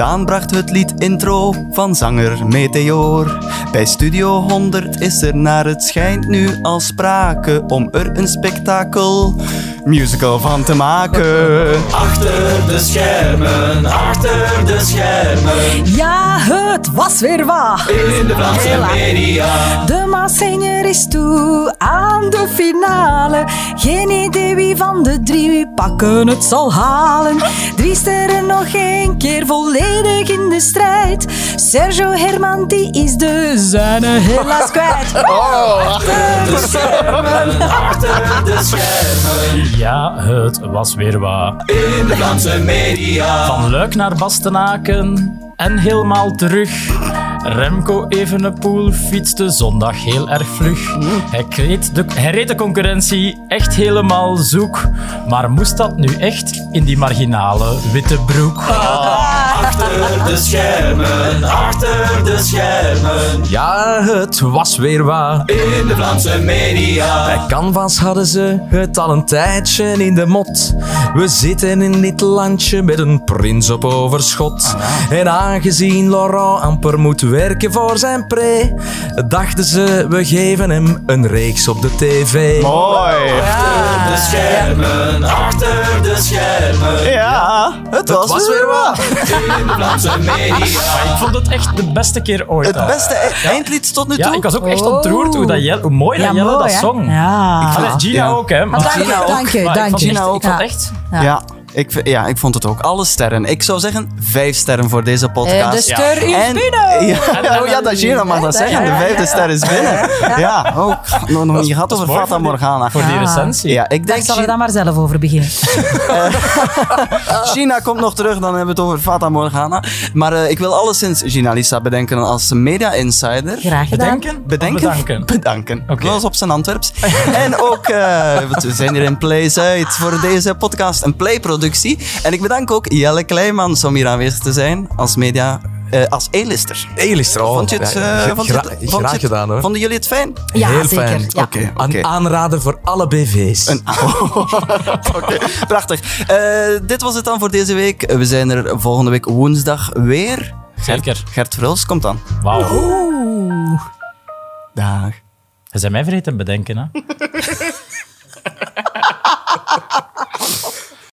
Daan bracht het lied intro van zanger Meteor. Bij Studio 100 is er naar het schijnt nu al sprake om er een spektakel musical van te maken. Achter de schermen, achter de schermen. Ja, het was weer waar. In de Vlaamse media. De Maaszinger is toe aan de finale. Geen idee wie van de drie pakken het zal halen. Drie sterren nog één keer volledig in de strijd. Sergio Herman die is de zijne helaas kwijt. De schermen, achter de schermen. Ja, het was weer wat. In de Vlaamse media. Van Luik naar Bastenaken en helemaal terug. Remco Evenepoel fietste zondag heel erg vlug. Hij, kreeg de, hij reed de concurrentie echt helemaal zoek. Maar moest dat nu echt in die marginale witte broek? Achter de schermen, achter de schermen. Ja, het was weer wat. In de Vlaamse media. Bij Canvas hadden ze het al een tijdje in de mot. We zitten in dit landje met een prins op overschot. En aangezien Laurent amper moet werken voor zijn pre, dachten ze, we geven hem een reeks op de tv. Mooi. Achter de schermen, achter de schermen. Ja, het was, was weer wat. In de Vlaamse media. Ik vond het echt de beste keer ooit. Het beste e- eindlied tot nu toe. Ja, ik was ook echt ontroerd hoe, dat Jelle, hoe mooi dat Jelle dat zong. Ja. Allee, Gina Ja. ook, hè. Maar, Dank je, Gina ook. dank je, ik dank vond je. Gina. Ik vond echt... Ja, ik, ja, ik vond het ook. Alle sterren. Ik zou zeggen vijf sterren voor deze podcast. En de ster is En- binnen. Ja, oh ja, dat Gina mag dat zeggen. De vijfde ster is binnen. Ja, ook. Nog, nog niet gehad Dat over Fata Morgana. Voor die recensie. Ja, ik Ik denk zal er Gina, dan maar zelf over beginnen. Gina komt nog terug, dan hebben we het over Fata Morgana. Maar eh, ik wil alleszins Gina Lisa bedenken als media insider. Graag gedaan. Bedenken? Bedanken? Bedanken. Oké. Zoals op zijn Antwerps. en ook, eh, we zijn hier in Play Zuid voor deze podcast, een En ik bedank ook Jelle Kleimans om hier aanwezig te zijn als media, eh, als A-lister. Hey, oh, Vond je het, ja, eh, gra- vond je het- gra- vond je graag het- gedaan hoor. Vonden jullie het fijn? Ja, Heel zeker. fijn. Ja. Oké, Een aanrader voor alle BV's. Een- Oké, prachtig. Eh, dit was het dan voor deze week. We zijn er volgende week woensdag weer. Zeker. Gert Verhulst komt dan. Wauw. Oeh. Dag. Je zijn mij vergeten bedenken, hè.